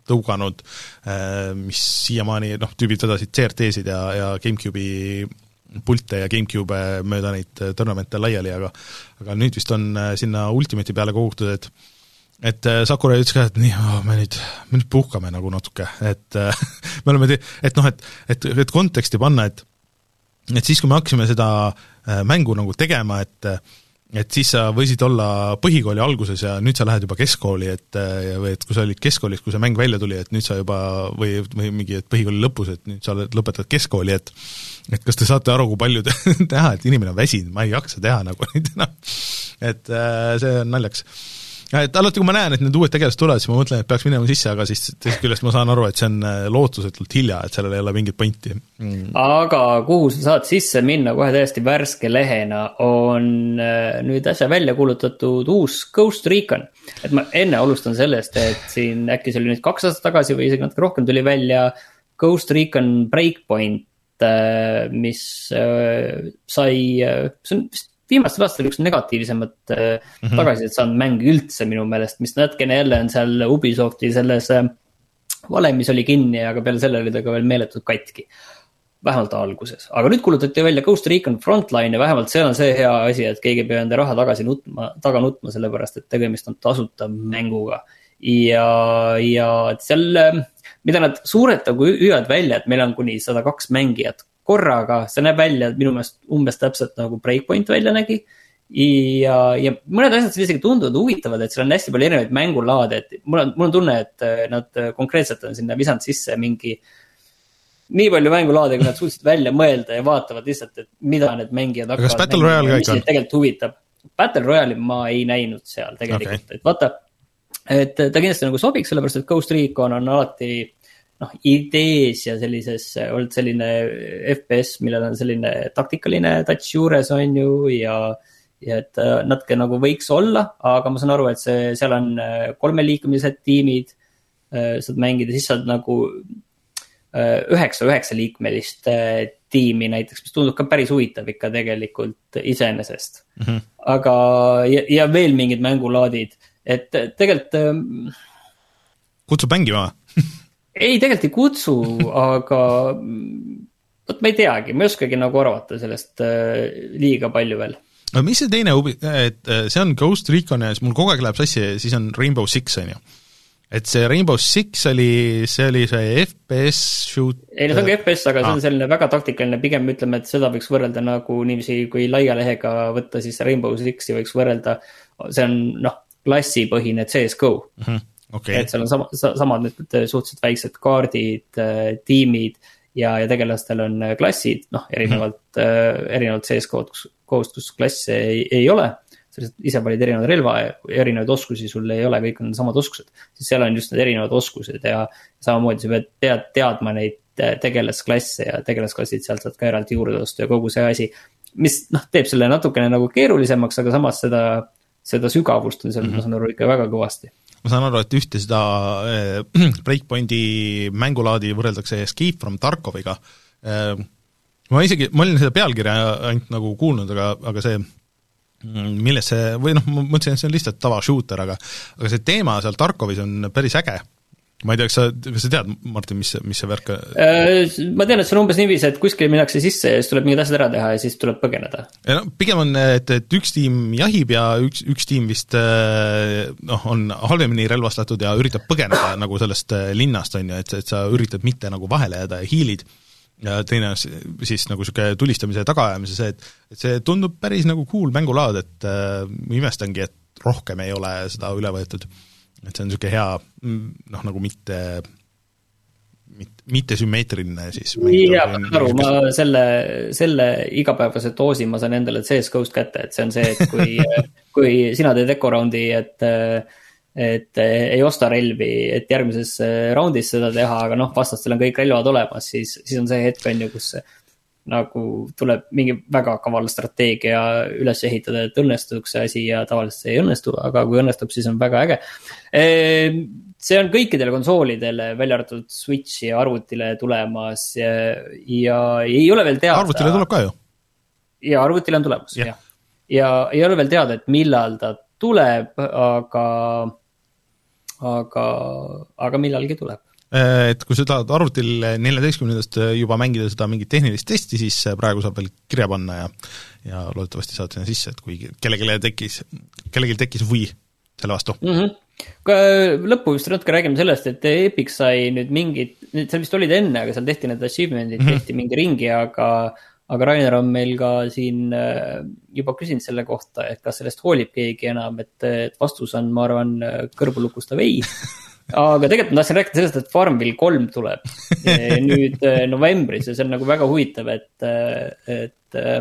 tõuganud, äh, mis siiamaani noh, tüübid vedasid CRT-sid ja, ja GameCube'i pilte ja GameCube mööda neid tournamente laiali, aga aga nüüd vist on äh, sinna Ultimate'i peale kogutud, et et Sakurai ütles ka, et nii oh,, me nüüd, me nüüd puhkame nagu natuke, et me oleme et noh, et, et, et konteksti panna, et et siis, kui me hakkasime seda mängu nagu tegema, et et siis sa võisid olla põhikooli alguses ja nüüd sa lähed juba keskkooli, et või et kui sa olid keskkoolis, kui see mäng välja tuli, et nüüd sa juba või, või mingi, et põhikooli lõpus, et nüüd sa oled, lõpetad keskkooli, et et kas te saate aru, kui palju te teha, et inimene on väsinud, ma ei jaksa teha nagu neid enam. et see on naljakas et alati, kui ma näen, et need uued tegelased tulevad, siis ma mõtlen, et peaks minema sisse, aga siis teisest küljest ma saan aru, et see on äh, lootusetult hilja, et sellel ei ole mingit pointi mm.. aga kuhu sa saad sisse minna kohe täiesti värske lehena, on äh, nüüd äsja välja kuulutatud uus Ghost Recon. et ma enne alustan sellest, et siin äkki see oli nüüd kaks aastat tagasi või isegi natuke rohkem tuli välja Ghost Recon Breakpoint, äh, mis sai, see on vist viimastel aastatel üks negatiivsemat mm -hmm. tagasisidet saanud mäng üldse minu meelest, mis natukene jälle on seal Ubisofti selles äh, valemis oli kinni, aga peale selle oli ta ka veel meeletult katki. vähemalt alguses, aga nüüd kuulutati välja Ghost Recon Frontline ja vähemalt see on see hea asi, et keegi ei pea enda raha tagasi nutma, taga nutma, sellepärast et tegemist on tasuta mänguga. ja, ja seal, mida nad suurelt nagu hüüavad välja, et meil on kuni sada kaks mängijat korraga, see näeb välja minu meelest umbes täpselt nagu Breakpoint välja nägi. ja, ja mõned asjad isegi tunduvad huvitavad, et seal on hästi palju erinevaid mängulaade, et mul on, mul on tunne, et äh, nad äh, konkreetselt on sinna visanud sisse mingi nii palju mängulaade, kui nad suutsid välja mõelda ja vaatavad lihtsalt, et mida need mängijad hakkavad. kas Battle Royale ka ikka on? tegelikult huvitab. Battle Royale'i ma ei näinud seal tegelikult okay., et vaata. et ta kindlasti nagu sobiks, sellepärast et Ghost Recon on alati noh, idees ja sellises olnud selline FPS, millel on selline taktikaline touch juures, on ju, ja. ja et äh, natuke nagu võiks olla, aga ma saan aru, et see, seal on äh, kolmeliikmelised tiimid. Äh, saad mängida, siis saad nagu üheksa, üheksaliikmelist tiimi näiteks, mis tundub ka päris huvitav ikka tegelikult iseenesest mm. -hmm. aga, ja, ja veel mingid mängulaadid, et tegelikult. Ähm, kutsub mängima ei, tegelikult ei kutsu, aga vot ma ei teagi, ma ei oskagi nagu arvata sellest äh, liiga palju veel. aga mis see teine huvi, et äh, see on Ghost Recon ja siis mul kogu aeg läheb sassi, siis on Rainbow Six, on ju et see Rainbow Six oli, see oli see FPS shoot. ei no see on ka FPS, aga ah. see on selline väga taktikaline, pigem ütleme, et seda võiks võrrelda nagu niiviisi, kui laia lehega võtta, siis Rainbow Sixi võiks võrrelda. see on noh, klassipõhine CS GO mm. -hmm okay.. et seal on sama, samad need suhteliselt väiksed kaardid, äh, tiimid ja, ja tegelastel on äh, klassid, noh, erinevalt mm, -hmm. erinevalt CS-GO-st, kus klasse ei, ei ole. sa lihtsalt ise valid erinevaid relva erinevaid oskusi sul ei ole, kõik on samad oskused. siis seal on just need erinevad oskused ja samamoodi sa pead tead, teadma neid tegelasklasse ja tegelasklassid sealt saad ka eraldi juurde osta ja kogu see asi. mis noh, teeb selle natukene nagu keerulisemaks, aga samas seda, seda sügavust on seal mm, -hmm. ma saan aru, ikka väga kõvasti ma saan aru, et ühte seda äh, Breakpointi mängulaadi võrreldakse Escape from Tarkoviga äh,. ma isegi, ma olin seda pealkirja ainult nagu kuulnud, aga, aga see mm, milles see, või noh, ma mõtlesin, et see on lihtsalt tava shooter, aga aga see teema seal Tarkovis on päris äge ma ei tea, kas sa, kas sa tead, Martin, mis, mis see värk äh, ma tean, et see on umbes niiviisi, et kuskile minnakse sisse ja siis tuleb mingid asjad ära teha ja siis tuleb põgeneda. no pigem on, et, et üks tiim jahib ja üks, üks tiim vist äh, noh, on halvemini relvastatud ja üritab põgeneda nagu sellest äh, linnast, on ju, et, et sa üritad mitte nagu vahele jääda ja hiilid ja teine on siis nagu niisugune tulistamise tagaajamise see, et et see tundub päris nagu cool mängulaad, et äh, imestangi, et rohkem ei ole seda üle võetud et see on niisugune hea noh, nagu mitte mitte, mittesümmeetriline siis. jaa, ma saan aru, ma selle, selle igapäevase doosi ma saan endale CS-GO-st kätte, et see on see, et kui kui sina teed Ecoraundi, et et ei osta relvi, et järgmises raundis seda teha, aga noh, vastastel on kõik relvad olemas, siis, siis on see hetk, on ju, kus nagu tuleb mingi väga kaval strateegia üles ehitada, et õnnestuks see asi ja tavaliselt see ei õnnestu, aga kui õnnestub, siis on väga äge. Ehm, see on kõikidele konsoolidele, välja arvatud Switchi ja arvutile tulemas ja, ja ei ole veel teada. arvutile tuleb ka ju. ja arvutile on tulemas yeah., jah. ja ei ole veel teada, et millal ta tuleb, aga, aga, aga millalgi tuleb et kui sa tahad arvutil neljateistkümnendast äh, juba mängida seda mingit tehnilist testi, siis äh, praegu saab veel kirja panna ja ja loodetavasti saad sinna sisse, et kui kellelegi tekkis, kellelgi tekkis huvi selle vastu mm. -hmm. lõppu vist natuke räägime sellest, et Epic sai nüüd mingid, seal vist olid enne, aga seal tehti need achievement'id mm, -hmm. tehti mingi ringi, aga aga Rainer on meil ka siin juba küsinud selle kohta, et kas sellest hoolib keegi enam, et, et vastus on, ma arvan, kõrvulukustav ei aga tegelikult ma tahtsin rääkida sellest, et Farmville kolm tuleb nüüd äh, novembris ja see on nagu väga huvitav, et, äh, et äh,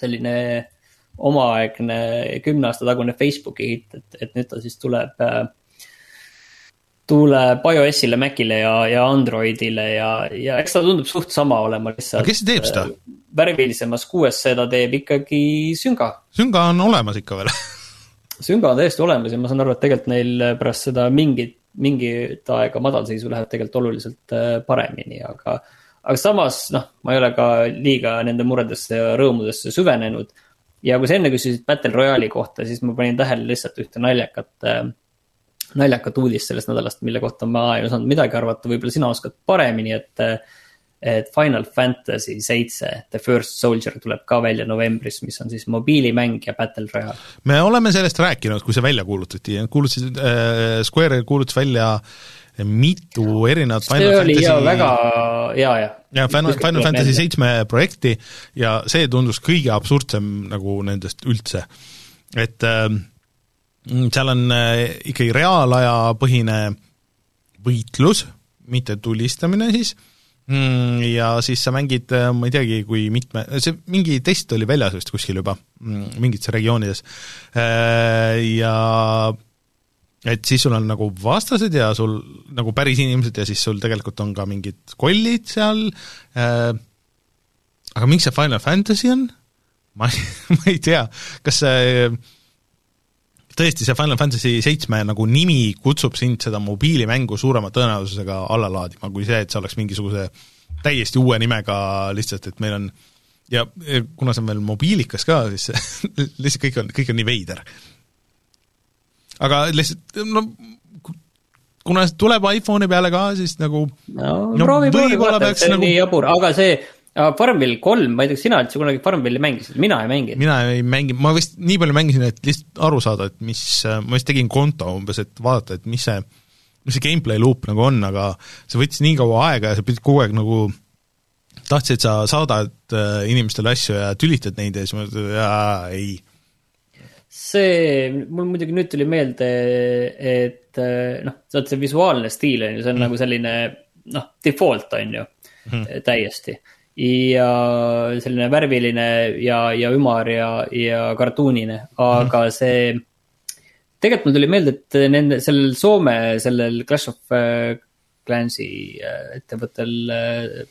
selline omaaegne kümne aasta tagune Facebooki hitt, et, et nüüd ta siis tuleb, tuleb iOS-ile, Macile ja, ja Androidile ja, ja eks ta tundub suht sama olema lihtsalt. kes teeb seda? värvilisemas kuues seda teeb ikkagi Sünga. Sünga on olemas ikka veel Sünga on täiesti olemas ja ma saan aru, et tegelikult neil pärast seda mingit mingit aega madalseisu läheb tegelikult oluliselt äh, paremini, aga. aga samas noh, ma ei ole ka liiga nende muredesse ja rõõmudesse süvenenud. ja kui sa enne küsisid Battle Royale'i kohta, siis ma panin tähele lihtsalt ühte naljakat äh, naljakat uudist sellest nädalast, mille kohta ma ei osanud midagi arvata, võib-olla sina oskad paremini, et äh, et Final Fantasy seitse, The First Soldier tuleb ka välja novembris, mis on siis mobiilimäng ja Battle Royale. me oleme sellest rääkinud, kui see välja kuulutati, kuulutasid äh,, Square kuulutas välja mitu erinevat Final see oli Fantasy... väga hea, jah. ja Final, Final Fantasy seitsme projekti ja see tundus kõige absurdsem nagu nendest üldse. et äh, seal on äh, ikkagi reaalajapõhine võitlus, mitte tulistamine siis mm,. Ja siis sa mängid, äh, ma ei teagi, kui mitme, see mingi test oli väljas vist kuskil juba mm, mingites regioonides. Äh, ja et siis sul on nagu vastased ja sul nagu päris inimesed ja siis sul tegelikult on ka mingid kollid seal. Äh,, aga miks see Final Fantasy on? ma ma ei tea, kas see tõesti, see Final Fantasy seitsme nagu nimi kutsub sind seda mobiilimängu suurema tõenäosusega alla laadima, kui see, et see oleks mingisuguse täiesti uue nimega lihtsalt, et meil on ja kuna see on veel mobiilikas ka, siis lihtsalt kõik on, kõik on nii veider. aga lihtsalt no kuna see tuleb iPhone'i peale ka, siis nagu no, no see on nagu... nii jabur, aga see Farmville kolm, ma ei tea, kas sina üldse kunagi Farmville'i mängisid, mina ei mänginud. mina ei mängi, ma vist nii palju mängisin, et lihtsalt aru saada, et mis, ma vist tegin konto umbes, et vaadata, et mis see, mis see gameplay loop nagu on, aga see võttis nii kaua aega ja sa pidid kogu aeg nagu tahtsid, sa saadad äh, inimestele asju ja tülitad neid ja siis ma ütlesin, jaa, ei. see, mul muidugi nüüd tuli meelde, et äh, noh, vaat see visuaalne stiil on ju, see on mm. nagu selline noh, default on ju mm., täiesti ja selline värviline ja, ja ümar ja, ja kartuunine, aga -hmm. see. tegelikult mul tuli meelde, et nende, sellel Soome, sellel Clash of äh, Clansi äh, ettevõttel äh,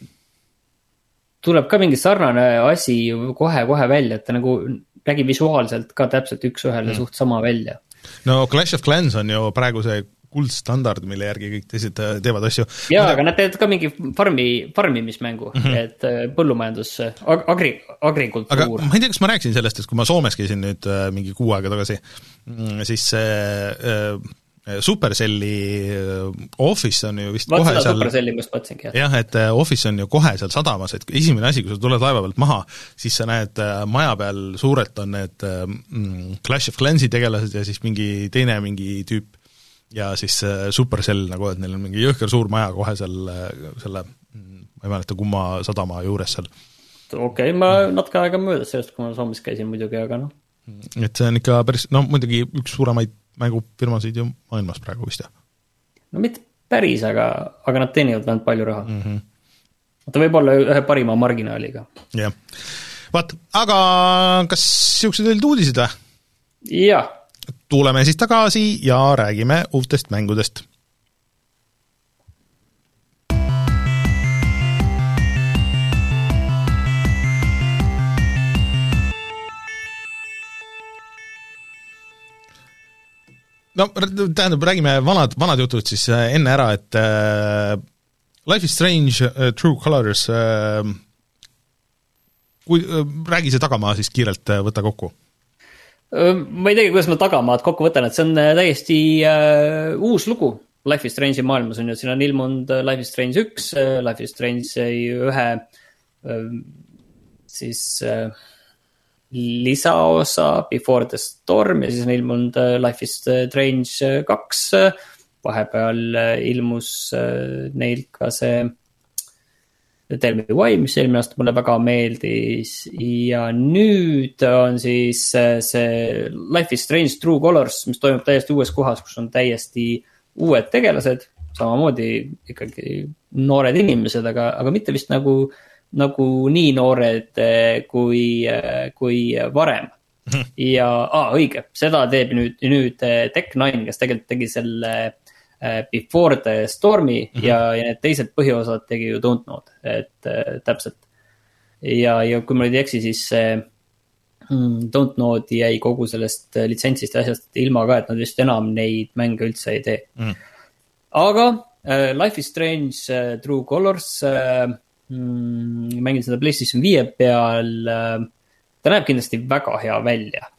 tuleb ka mingi sarnane asi kohe-kohe välja, et ta nagu nägi visuaalselt ka täpselt üks-ühele mm. suht sama välja. no Clash of Clans on ju praegu see kuldstandard, mille järgi kõik teised äh, teevad asju. jaa, aga nad teevad ka mingi farmi, farmimismängu mm, -hmm. et äh, põllumajandus ag, agri, agrikultuur. aga ma ei tea, kas ma rääkisin sellest, et kui ma Soomes käisin nüüd äh, mingi kuu aega tagasi, mm, siis see äh, Supercelli office on ju vist Vaat kohe seal Supercelli ma just mõtlesingi, jah. jah, et office on ju kohe seal sadamas, et esimene asi, kui sa tuled laeva pealt maha, siis sa näed maja peal suurelt on need mm, Clash of Clansi tegelased ja siis mingi teine mingi tüüp ja siis Supercell nagu, et neil on mingi jõhker suur maja kohe seal selle, ma ei mäleta, kumma sadama juures seal. okei okay,, ma natuke aega möödas sellest, kui ma Soomes käisin muidugi, aga noh. et see on ikka päris, no muidugi üks suuremaid mängufirmasid ju maailmas praegu vist, jah? no mitte päris, aga, aga nad teenivad vähemalt palju raha mm. -hmm. ta võib olla ühe parima marginaaliga. jah, vaat, aga kas niisugused olid uudised või? jah tuleme siis tagasi ja räägime uutest mängudest. no tähendab, räägime vanad, vanad jutud siis äh, enne ära, et äh, Life is Strange uh, True Colors uh, kui uh,, räägi see tagamaa siis kiirelt uh,, võta kokku ma ei teagi, kuidas ma tagamaad kokku võtan, et see on äh, täiesti uh, uus lugu. Life is Strange'i maailmas on ju, siin on ilmunud äh, Life is Strange üks, Life is Strange ühe uh, siis uh, lisaosa Before the Storm ja siis on ilmunud Life is Strange kaks. vahepeal ilmus neil ka see Tell me why, mis eelmine aasta mulle väga meeldis ja nüüd on siis äh, see Life is Strange True Colors, mis toimub täiesti uues kohas, kus on täiesti uued tegelased. samamoodi ikkagi noored inimesed, aga, aga mitte vist nagu, nagu nii noored äh, kui, äh, kui varem. Mhm. ja ah,, õige, seda teeb nüüd, nüüd Tech9, kes tegelikult tegi selle Before the Stormi mm -hmm. ja, ja need teised põhiosad tegi ju Don't Know'd, et äh, täpselt. ja, ja kui ma nüüd ei eksi, siis see mm, Don't Know'd jäi kogu sellest äh, litsentsist ja asjast ilma ka, et nad vist enam neid mänge üldse ei tee mm. -hmm. aga äh, Life is Strange äh, True Colors äh,, mm, mängin seda PlayStation viie peal äh,. ta näeb kindlasti väga hea välja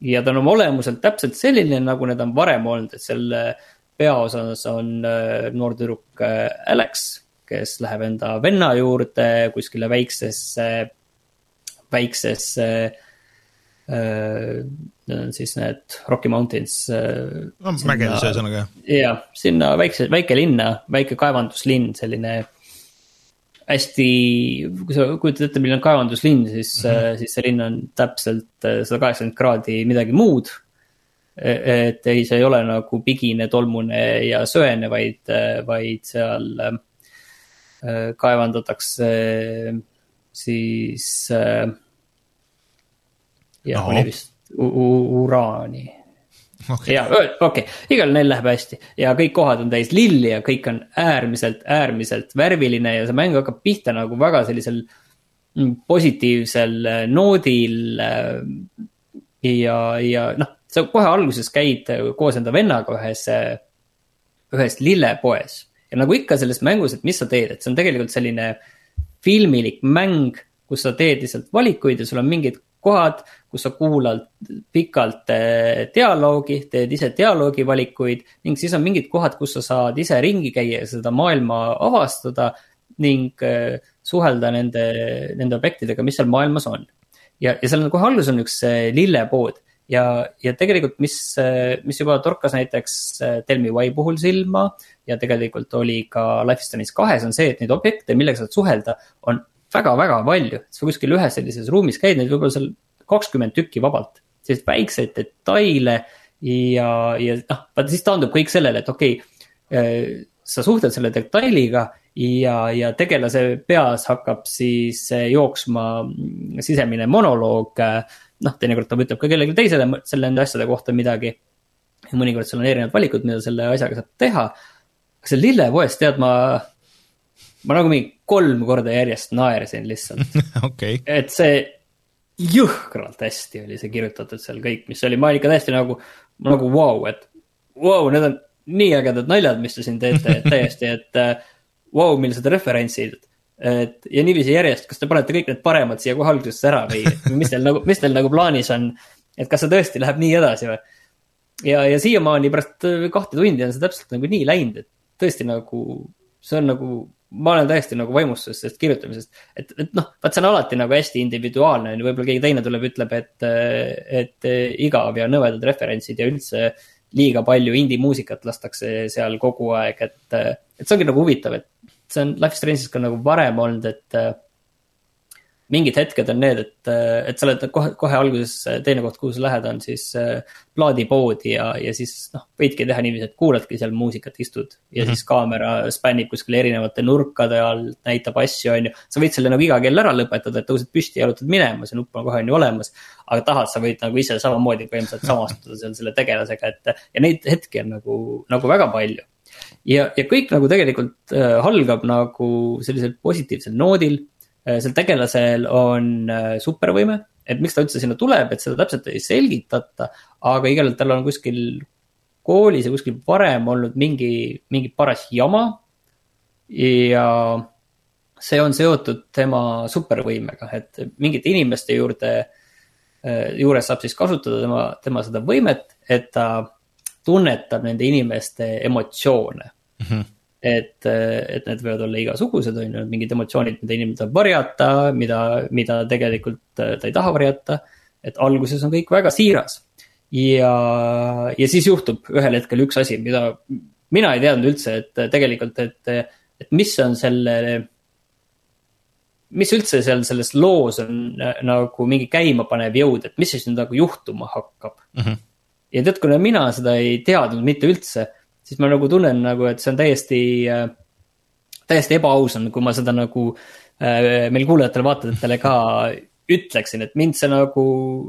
ja ta on oma olemuselt täpselt selline, nagu need on varem olnud, et selle äh, peaosas on äh, noor tüdruk äh, Alex, kes läheb enda venna juurde kuskile väiksesse, väiksesse äh,. Need on siis need Rocky Mountains no mägedes ühesõnaga. jah, sinna väikse, väike linna, väike kaevanduslinn, selline hästi, kui sa kujutad ette, milline on kaevanduslinn, siis mm, -hmm. siis see linn on täpselt sada kaheksakümmend kraadi midagi muud et ei, see ei ole nagu pigine, tolmune ja söene, vaid, vaid seal äh, kaevandatakse siis äh, jah, oli vist uraani okay.. ja okei okay., igal neil läheb hästi ja kõik kohad on täis lilli ja kõik on äärmiselt, äärmiselt värviline ja see mäng hakkab pihta nagu väga sellisel mm, positiivsel äh, noodil. ja, ja noh, sa kohe alguses käid äh, koos enda vennaga ühes, äh, ühes lillepoes. ja nagu ikka selles mängus, et mis sa teed, et see on tegelikult selline filmilik mäng, kus sa teed lihtsalt valikuid ja sul on mingid kohad, kus sa kuulad pikalt äh, dialoogi, teed ise dialoogi valikuid ning siis on mingid kohad, kus sa saad ise ringi käia ja seda maailma avastada ning suhelda nende, nende objektidega, mis seal maailmas on. ja, ja seal on kohe alguses on üks lillepood ja, ja tegelikult, mis, mis juba torkas näiteks äh, Tell me why puhul silma ja tegelikult oli ka Life is Strange kahes on see, et neid objekte, millega saad suhelda, on väga-väga palju. sa kuskil ühes sellises ruumis käid, neid võib-olla seal kakskümmend tükki vabalt, selliseid väikseid detaile ja, ja noh, vaata siis taandub kõik sellele, et okei okay,, äh, sa suhtled selle detailiga ja, ja tegelase peas hakkab siis äh, jooksma sisemine monoloog äh, noh, teinekord ta ütleb ka kellelegi teisele selle nende asjade kohta midagi. ja mõnikord seal on erinevad valikud, mida selle asjaga saab teha. aga seal lillepoes, tead, ma, ma nagu mingi kolm korda järjest naersin lihtsalt okay.. et see jõhkralt hästi oli see kirjutatud seal kõik, mis oli, ma olin ikka täiesti nagu, nagu vau wow,, et vau wow,, need on nii ägedad naljad, mis te siin teete, et täiesti, et vau wow,, millised referentsid. Et ja niiviisi järjest, kas te panete kõik need paremad siia kohe algusesse ära või mis teil nagu, mis teil nagu plaanis on? et kas see tõesti läheb nii edasi või? ja, ja siiamaani pärast kahte tundi on see täpselt nagu nii läinud, et tõesti nagu, see on nagu ma olen täiesti nagu vaimustuses sellest kirjutamisest, et, et noh, vaat see on alati nagu hästi individuaalne, on ju, võib-olla keegi teine tuleb, ütleb, et, et igav ja nõvedad referentsid ja üldse liiga palju indie-muusikat lastakse seal kogu aeg, et, et see ongi nagu huvitav, et see on Life is Strange'is ka nagu varem olnud, et mingid hetked on need, et, et sa oled kohe, kohe alguses, teine koht, kuhu sa lähed, on siis äh, plaadipoodi ja, ja siis noh, võidki teha niiviisi, et kuuladki seal muusikat, istud. ja mm -hmm. siis kaamera spännib kuskil erinevate nurkade all, näitab asju, on ju. sa võid selle nagu iga kell ära lõpetada, et tõused püsti ja jalutad minema, see nupp on kohe on ju olemas. aga tahad, sa võid nagu ise samamoodi põhimõtteliselt samastuda seal selle tegelasega, et ja neid hetki on nagu, nagu väga palju ja, ja kõik nagu tegelikult äh, algab nagu sellisel positiivsel noodil Äh, sel tegelasel on äh, supervõime, et miks ta üldse sinna tuleb, et seda täpselt ei selgitata, aga igal juhul tal on kuskil koolis ja kuskil varem olnud mingi, mingi paras jama. ja see on seotud tema supervõimega, et mingite inimeste juurde, juures saab siis kasutada tema, tema seda võimet, et ta tunnetab nende inimeste emotsioone mm. -hmm et, et need võivad olla igasugused, on ju, mingid emotsioonid, mida inimene tahab varjata, mida, mida tegelikult ta ei taha varjata. et alguses on kõik väga siiras. ja, ja siis juhtub ühel hetkel üks asi, mida mina ei teadnud üldse, et tegelikult, et, et mis on selle mis üldse seal selles loos on nagu mingi käimapanev jõud, et mis siis nüüd nagu juhtuma hakkab mm. -hmm. Ja tead, kuna mina seda ei teadnud mitte üldse siis ma nagu tunnen nagu, et see on täiesti äh,, täiesti ebaaus on, kui ma seda nagu äh, meil kuulajatele-vaatajatele ka ütleksin, et mind see nagu,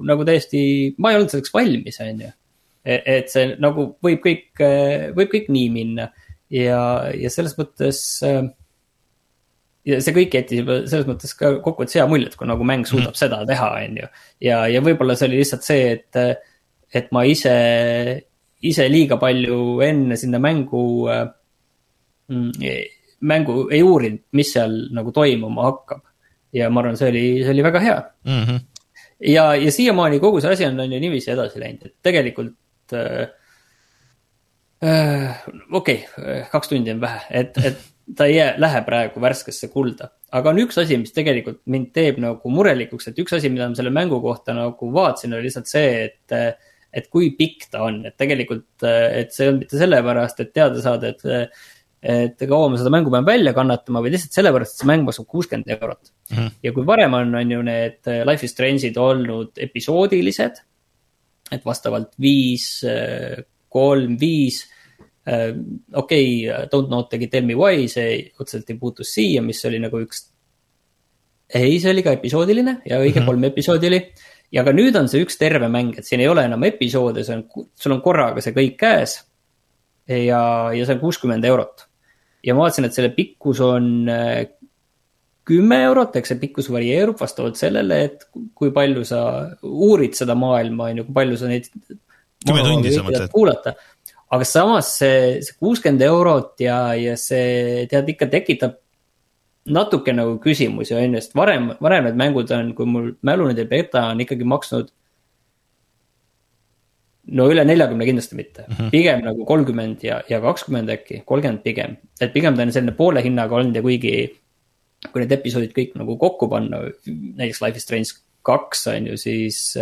nagu täiesti, ma ei olnud selleks valmis, on ju. E-, et see nagu võib kõik, äh, võib kõik nii minna ja, ja selles mõttes ja see kõik jättis juba selles mõttes ka kokkuvõttes hea mulje, et kui nagu mäng suudab mm. seda teha, on ju. ja, ja võib-olla see oli lihtsalt see, et, et ma ise ise liiga palju enne sinna mängu äh,, mängu ei uurinud, mis seal nagu toimuma hakkab. ja ma arvan, see oli, see oli väga hea mm. -hmm. ja, ja siiamaani kogu see asi on, on ju niiviisi edasi läinud, et tegelikult äh,. äh okei okay,, kaks tundi on vähe, et, et ta ei jää, lähe praegu värskesse kulda. aga on üks asi, mis tegelikult mind teeb nagu murelikuks, et üks asi, mida ma selle mängu kohta nagu vaatasin, oli lihtsalt see, et et kui pikk ta on, et tegelikult, et see on mitte sellepärast, et teada saada, et et kaua ma seda mängu pean välja kannatama, vaid lihtsalt sellepärast, et see mäng maksab kuuskümmend eurot mm. -hmm. ja kui varem on, on ju need Life is Strange'id olnud episoodilised. et vastavalt viis, kolm, viis. okei okay,, Don't know tegi Tell me why, see otseselt ei puutu siia, mis oli nagu üks. ei, see oli ka episoodiline ja õige mm -hmm. kolm episoodi oli ja ka nüüd on see üks terve mäng, et siin ei ole enam episoode, see on, sul on korraga see kõik käes. ja, ja see on kuuskümmend eurot. ja ma vaatasin, et selle pikkus on äh, kümme eurot, eks see pikkus varieerub vastavalt sellele, et kui palju sa uurid seda maailma, on ju, kui palju sa neid. kümme tundi sa mõtled? kuulata, aga samas see, see kuuskümmend eurot ja, ja see tead ikka tekitab natuke nagu küsimusi on ju, sest varem, varem need mängud on, kui mul mälu nüüd ei peta, on ikkagi maksnud. no üle neljakümne kindlasti mitte mm, -hmm. pigem nagu kolmkümmend ja, ja kakskümmend äkki, kolmkümmend pigem. et pigem ta on selline poole hinnaga olnud ja kuigi, kui need episoodid kõik nagu kokku panna, näiteks Life is Strange kaks on ju, siis.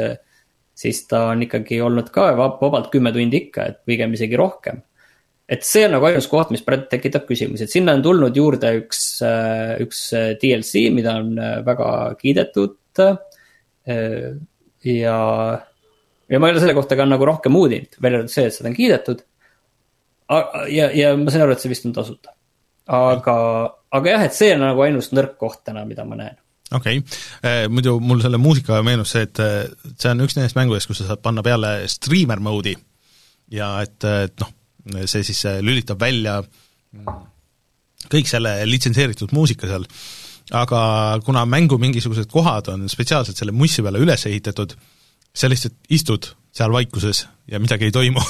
siis ta on ikkagi olnud ka vabalt kümme tundi ikka, et pigem isegi rohkem et see on nagu ainus koht, mis praegu tekitab küsimusi, et sinna on tulnud juurde üks, äh, üks äh, DLC, mida on äh, väga kiidetud. ja, ja ma ei ole selle kohta ka nagu rohkem uurinud, välja arvatud see, et seda on kiidetud. ja, ja ma sain aru, et see vist on tasuta. aga, aga jah, et see on nagu ainus nõrk koht täna, mida ma näen okei okay., muidu mul selle muusikaga meenus see, et see on üks nendest mängudest, kus sa saad panna peale streamer mode'i ja et, et noh see siis lülitab välja kõik selle litsenseeritud muusika seal, aga kuna mängu mingisugused kohad on spetsiaalselt selle mussi peale üles ehitatud, sa lihtsalt istud seal vaikuses ja midagi ei toimu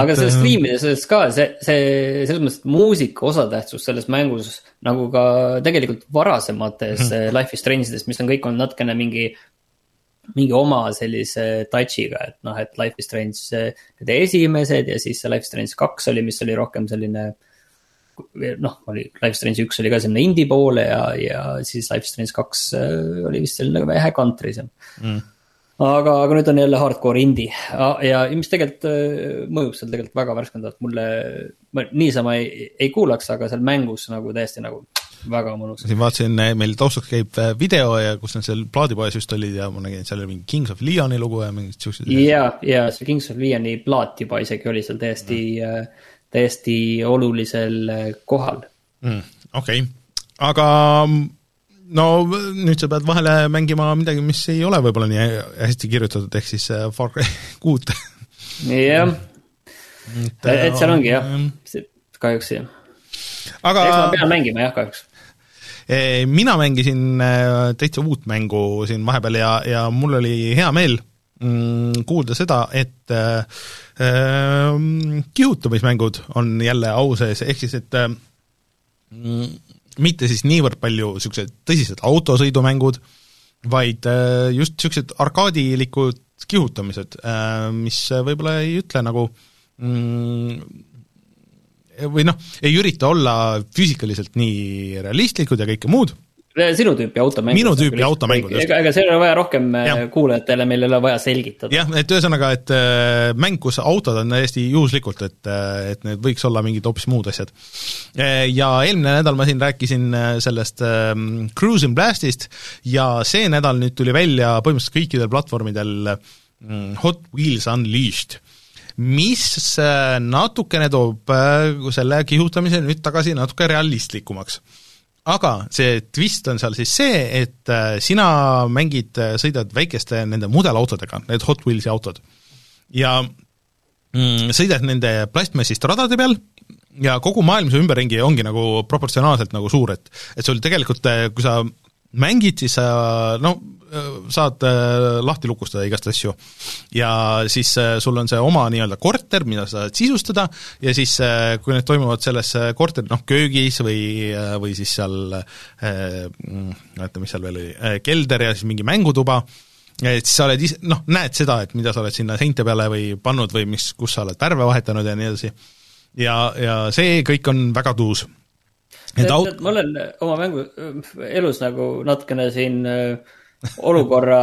aga selles striimides ka see, see, selles mõttes, et muusika osatähtsus selles mängus nagu ka tegelikult varasemates mm -hmm. Life is Strange ides, mis on kõik olnud natukene mingi mingi oma sellise touch'iga, et noh, et Life is Strange need esimesed ja siis see Life is Strange kaks oli, mis oli rohkem selline. noh, oli Life is Strange üks oli ka selline indie poole ja, ja siis Life is Strange kaks äh, oli vist selline vähe country see mm aga, aga nüüd on jälle hardcore indie ja mis tegelikult äh, mõjub seal tegelikult väga värskendavalt mulle. ma niisama ei, ei kuulaks, aga seal mängus nagu täiesti nagu väga mõnus. siin vaatasin, meil taustaks käib eh, video ja kus nad seal plaadipoes just olid ja ma nägin, et seal oli mingi Kings of Leoni lugu ja mingid siuksed. ja, ja see Kings of Leoni plaat juba isegi oli seal täiesti mm., täiesti olulisel kohal mm,. okei okay., aga no nüüd sa pead vahele mängima midagi, mis ei ole võib-olla nii hästi kirjutatud, ehk siis Far Cry kuut. jah, et seal ongi jah, kahjuks jah. aga. eks ma pean mängima jah, kahjuks mina mängisin eh, täitsa uut mängu siin vahepeal ja, ja mul oli hea meel mm, kuulda seda, et äh, kihutamismängud on jälle au sees, ehk siis et äh, mitte siis niivõrd palju niisugused tõsised autosõidumängud, vaid äh, just niisugused arkaadilikud kihutamised äh,, mis võib-olla ei ütle nagu mm, või noh, ei ürita olla füüsikaliselt nii realistlikud ja kõike muud. sinu tüüpi automängud. minu tüüpi automängud, ega, ega seal ei ole vaja rohkem äh, ja. kuulajatele, meil ei ole vaja selgitada. jah, et ühesõnaga, et äh, mäng, kus autod on täiesti juhuslikult, et, et need võiks olla mingid hoopis muud asjad. Ja eelmine nädal ma siin rääkisin sellest ähm, Cruising Blastist ja see nädal nüüd tuli välja põhimõtteliselt kõikidel platvormidel mm, Hot Wheels Unleashed mis äh, natukene toob äh, selle kihutamise nüüd tagasi natuke realistlikumaks. aga see twist on seal siis see, et äh, sina mängid, sõidad väikeste nende mudelautodega, need Hot Wheelsi autod. ja mm, sõidad nende plastmassist radade peal ja kogu maailm su ümberringi ongi nagu proportsionaalselt nagu suur, et et sul tegelikult, kui sa mängid, siis sa no saad äh, lahti lukustada igast asju. ja siis äh, sul on see oma nii-öelda korter, mida sa saad sisustada, ja siis äh, kui need toimuvad selles korteri noh, köögis või, või siis seal oota, mis seal veel oli, kelder ja siis mingi mängutuba, et siis sa oled ise, noh, näed seda, et mida sa oled sinna seinte peale või pannud või mis, kus sa oled värve vahetanud ja nii edasi. ja, ja see kõik on väga tuus aut-. ma olen oma mängu elus nagu natukene siin äh, olukorra,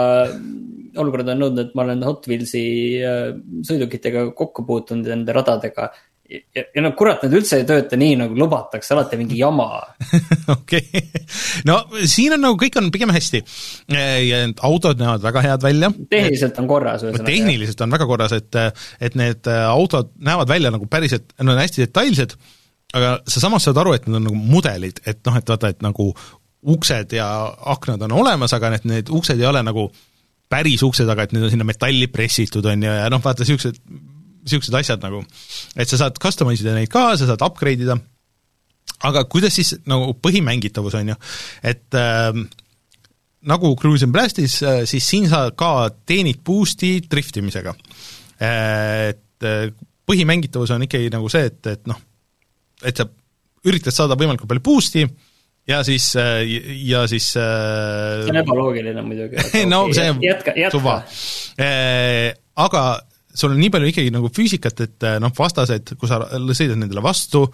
olukorrad on nõudnud, et ma olen Hot Wheelsi äh, sõidukitega kokku puutunud, nende radadega. ja, ja no kurat, need üldse ei tööta nii, nagu lubatakse, alati mingi jama. okei, no siin on nagu kõik on pigem hästi. ja autod näevad väga head välja. tehniliselt on korras ühesõnaga. tehniliselt on väga korras, et, et need autod näevad välja nagu päriselt, nad on hästi detailsed aga sa samas saad aru, et need on nagu mudelid, et noh, et vaata, et nagu uksed ja aknad on olemas, aga need, need uksed ei ole nagu päris uksed, aga et need on sinna metalli pressitud, on ju, ja noh, vaata niisugused, niisugused asjad nagu, et sa saad customise ida neid ka, sa saad upgrade ida, aga kuidas siis nagu põhimängitavus, on ju, et äh, nagu Cruise and Blastis, äh, siis siin sa ka teenid boost'i driftimisega. Äh, et äh, põhimängitavus on ikkagi nagu see, et, et noh, et sa üritad saada võimalikult palju boost'i, ja siis, äh, ja siis äh, see on ebaloogiline muidugi. no see on jätka, jätka. Äh, aga sul on nii palju ikkagi nagu füüsikat, et noh, vastased, kui sa sõidad nendele vastu,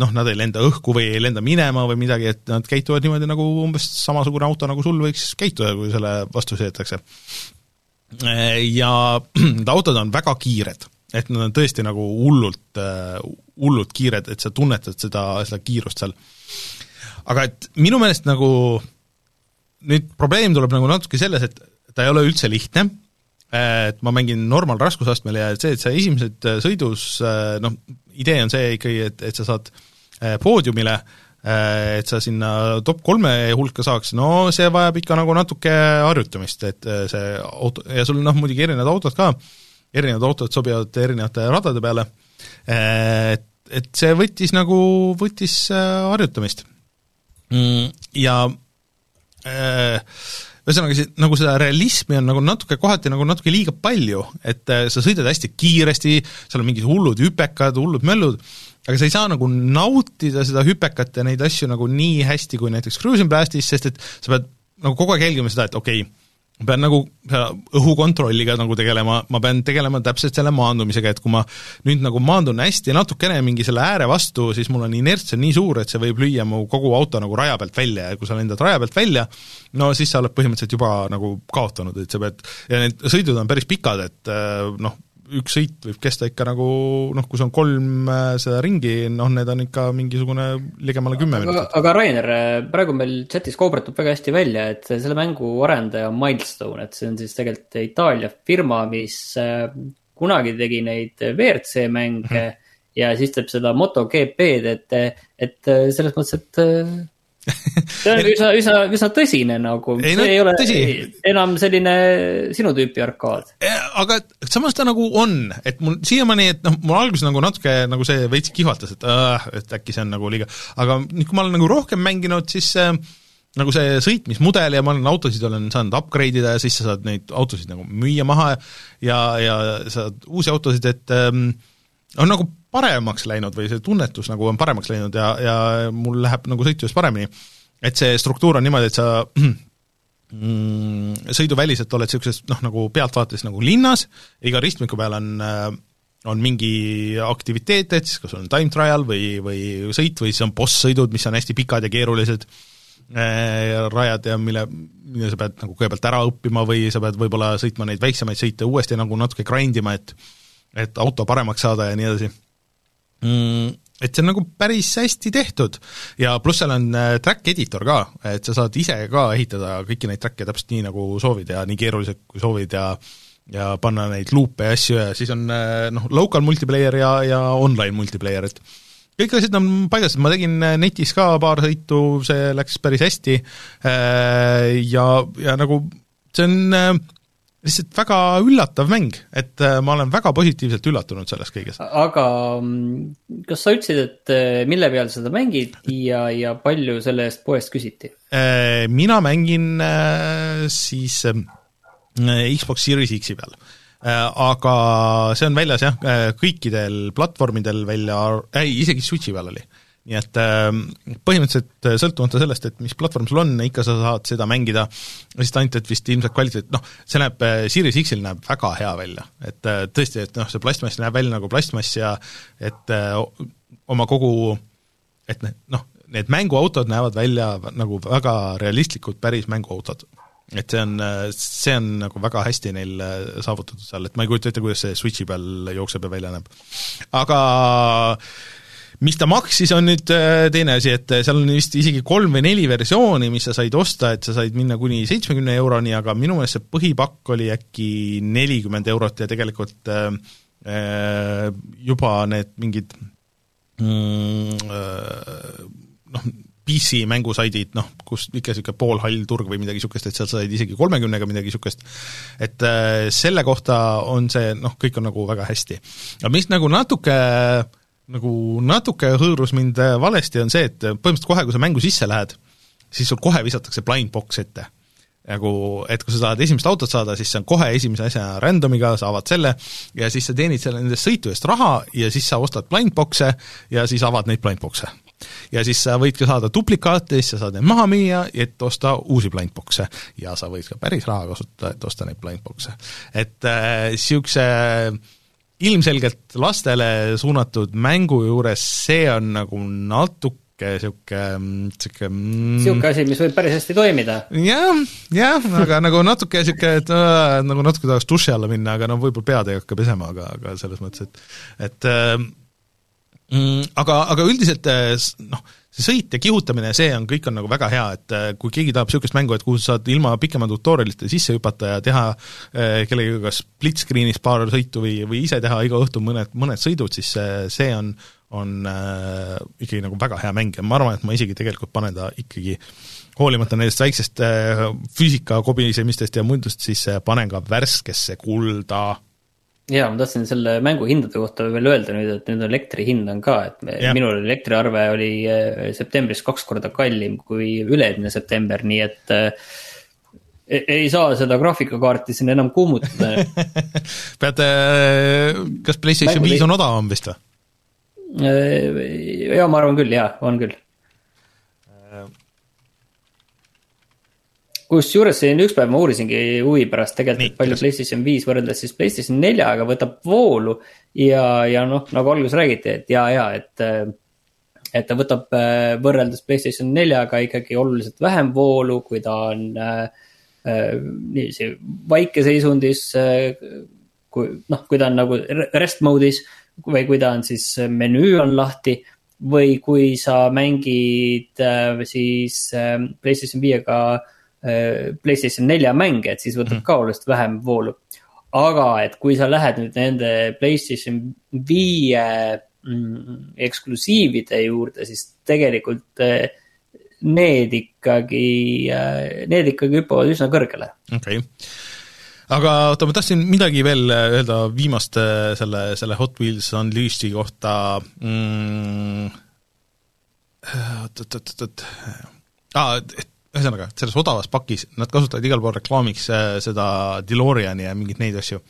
noh, nad ei lenda õhku või ei lenda minema või midagi, et nad käituvad niimoodi nagu umbes samasugune auto, nagu sul võiks käituda, kui selle vastu sõidetakse. Ja need autod on väga kiired, et nad on tõesti nagu hullult, hullult kiired, et sa tunnetad seda, seda kiirust seal. Aga et minu meelest nagu nüüd probleem tuleb nagu natuke selles, et ta ei ole üldse lihtne, et ma mängin normal raskusastmel ja see, et sa esimesed sõidus noh, idee on see ikkagi, et, et sa saad poodiumile, et sa sinna top kolme hulka saaks, no see vajab ikka nagu natuke harjutamist, et see auto, ja sul noh, muidugi erinevad autod ka, erinevad autod sobivad erinevate radade peale, et, et see võttis nagu, võttis harjutamist. Mm, ja äh, ühesõnaga, nagu seda realismi on nagu natuke kohati nagu natuke liiga palju, et sa sõidad hästi kiiresti, seal on mingid hullud hüpekad, hullud möllud, aga sa ei saa nagu nautida seda hüpekat ja neid asju nagu nii hästi kui näiteks Cruising Blastis, sest et sa pead nagu kogu aeg jälgima seda, et okei okay,, ma pean nagu õhukontrolliga nagu tegelema, ma pean tegelema täpselt selle maandumisega, et kui ma nüüd nagu maandun hästi natukene mingi selle ääre vastu, siis mul on inerts on nii suur, et see võib lüüa mu kogu auto nagu raja pealt välja. Ja kui sa lendad raja pealt välja, no siis sa oled põhimõtteliselt juba nagu kaotanud, et sa pead, ja need sõidud on päris pikad, et noh, üks sõit võib kesta ikka nagu noh, kui see on kolm äh, seda ringi, noh, need on ikka mingisugune ligemale kümme minutit. aga Rainer, äh, praegu meil chatis koobratub väga hästi välja, et selle mängu arendaja on Milestone, et see on siis tegelikult Itaalia firma, mis äh, kunagi tegi neid WRC mänge mm -hmm. ja siis teeb seda MotoGP-d, et, et selles mõttes, et see on üsna, üsna, üsna tõsine nagu, see no, ei ole tõsi. enam selline sinu tüüpi arkaad. aga samas ta nagu on, et mul siiamaani, et noh, mul alguses nagu natuke nagu see veits kihvatas, et äh, et äkki see on nagu liiga, aga nüüd, kui ma olen nagu rohkem mänginud, siis äh, nagu see sõitmismudel ja ma olen autosid olen saanud upgrade ida ja siis sa saad neid autosid nagu müüa maha ja, ja saad uusi autosid, et ähm, on nagu paremaks läinud või see tunnetus nagu on paremaks läinud ja, ja mul läheb nagu sõitjuses paremini. et see struktuur on niimoodi, et sa mm, sõiduväliselt oled niisuguses noh, nagu pealtvaates nagu linnas, iga ristmiku peal on on mingi aktiviteet, et siis kas on time trial või, või sõit või siis on boss-sõidud, mis on hästi pikad ja keerulised äh, rajad ja mille, mille sa pead nagu kõigepealt ära õppima või sa pead võib-olla sõitma neid väiksemaid sõite uuesti nagu natuke grind ima, et et auto paremaks saada ja nii edasi mm,. Et see on nagu päris hästi tehtud. Ja pluss seal on äh, track editor ka, et sa saad ise ka ehitada kõiki neid track'e täpselt nii, nagu soovid ja nii keeruliselt, kui soovid ja ja panna neid luupe ja asju ja siis on äh, noh, local multiplayer ja, ja online multiplayer, et kõik asjad on paigas, ma tegin äh, netis ka paar sõitu, see läks päris hästi. Ja, ja nagu see on lihtsalt väga üllatav mäng, et äh, ma olen väga positiivselt üllatunud sellest kõigest. aga mm, kas sa ütlesid, et äh, mille peal seda mängid ja, ja palju selle eest poest küsiti? Äh, mina mängin siis Xbox Series X-i peal. aga see on väljas jah, kõikidel platvormidel välja, ei isegi Switchi peal oli nii et ähm, põhimõtteliselt äh, sõltumata sellest, et mis platvorm sul on, ikka sa saad seda mängida, lihtsalt ainult, et vist ilmselt kvaliteet, noh, see näeb, äh, Series X-il näeb väga hea välja, et äh, tõesti, et noh, see plastmass näeb välja nagu plastmass ja et oma kogu, et noh, need mänguautod näevad välja nagu väga realistlikud päris mänguautod. et see on, see on nagu väga hästi neil saavutatud seal, et ma ei kujuta ette, kuidas see Switchi peal jookseb ja välja näeb. aga äh, mis ta maksis, on nüüd äh, teine asi, et äh, seal on vist isegi kolm või neli versiooni, mis sa said osta, et sa said minna kuni seitsmekümne euroni, aga minu meelest see põhipakk oli äkki nelikümmend eurot ja tegelikult äh, äh juba need mingid mm, äh, noh, PC mängusaidid, noh, kus ikka niisugune poolhall turg või midagi niisugust, et seal said isegi kolmekümnega midagi niisugust, et äh, selle kohta on see noh, kõik on nagu väga hästi. aga mis nagu natuke äh, nagu natuke hõõrus mind äh, valesti, on see, et äh, põhimõtteliselt kohe, kui sa mängu sisse lähed, siis sul kohe visatakse blind box ette. nagu, et kui sa tahad esimest autot saada, siis see on kohe esimese asjana random'iga, sa avad selle ja siis sa teenid selle nendest sõitu eest raha ja siis sa ostad blind box'e ja siis avad neid blind box'e. ja siis sa võid ka saada duplikaate, siis sa saad need maha müüa, et osta uusi blind box'e. ja sa võid ka päris raha kasutada, et osta neid blind box'e. et niisuguse äh, ilmselgelt lastele suunatud mängu juures see on nagu natuke niisugune, niisugune niisugune asi, mis võib päris hästi toimida. jah, jah, aga nagu natuke niisugune, et äh, nagu natuke tahaks duši alla minna, aga no võib-olla pead ei hakka pesema, aga, aga selles mõttes, et et äh, mm, aga, aga üldiselt äh, noh, see sõit ja kihutamine, see on, kõik on nagu väga hea, et äh, kui keegi tahab niisugust mängu, et kuhu sa saad ilma pikema tutorial'ita sisse hüpata ja teha äh, kellegagi kas split screen'is paar sõitu või, või ise teha iga õhtu mõned, mõned sõidud, siis see, see on, on äh, ikkagi nagu väga hea mäng. Ja ma arvan, et ma isegi tegelikult panen ta ikkagi hoolimata nendest väiksest äh, füüsika kobisemistest ja muudest, siis äh, panen ka värskesse kulda ja ma tahtsin selle mängu hindade kohta veel öelda nüüd, et nüüd elektri hind on ka, et me, minul elektriarve oli äh, septembris kaks korda kallim kui üle-eelmine september, nii et. Äh, ei saa seda graafikakaarti siin enam kuumutada peate, kas PlayStation viis on odavam vist või? Äh, jaa, ma arvan küll, jaa, on küll. Kusjuures siin üks päev ma uurisingi huvi pärast tegelikult, palju PlayStation viis võrreldes siis PlayStation neljaga võtab voolu. ja, ja noh, nagu alguses räägiti, et ja, ja, et, et ta võtab äh, võrreldes PlayStation neljaga ikkagi oluliselt vähem voolu, kui ta on äh, äh niiviisi vaikeseisundis äh,. kui noh, kui ta on nagu rest mode'is või kui ta on siis menüü on lahti või kui sa mängid äh, siis äh, PlayStation viiega äh, PlayStation nelja mänge, et siis võtab mm. ka oluliselt vähem voolu. aga et kui sa lähed nüüd nende PlayStation viie mm, eksklusiivide juurde, siis tegelikult need ikkagi, need ikkagi hüppavad üsna kõrgele. okei okay aga oota, ma tahtsin midagi veel öelda viimaste selle, selle Hot Wheels Unleashed'i kohta mm,. oot-oot-oot-oot, aa, et ühesõnaga, selles odavas pakis nad kasutavad igal pool reklaamiks äh, seda DeLoreani ja mingeid neid asju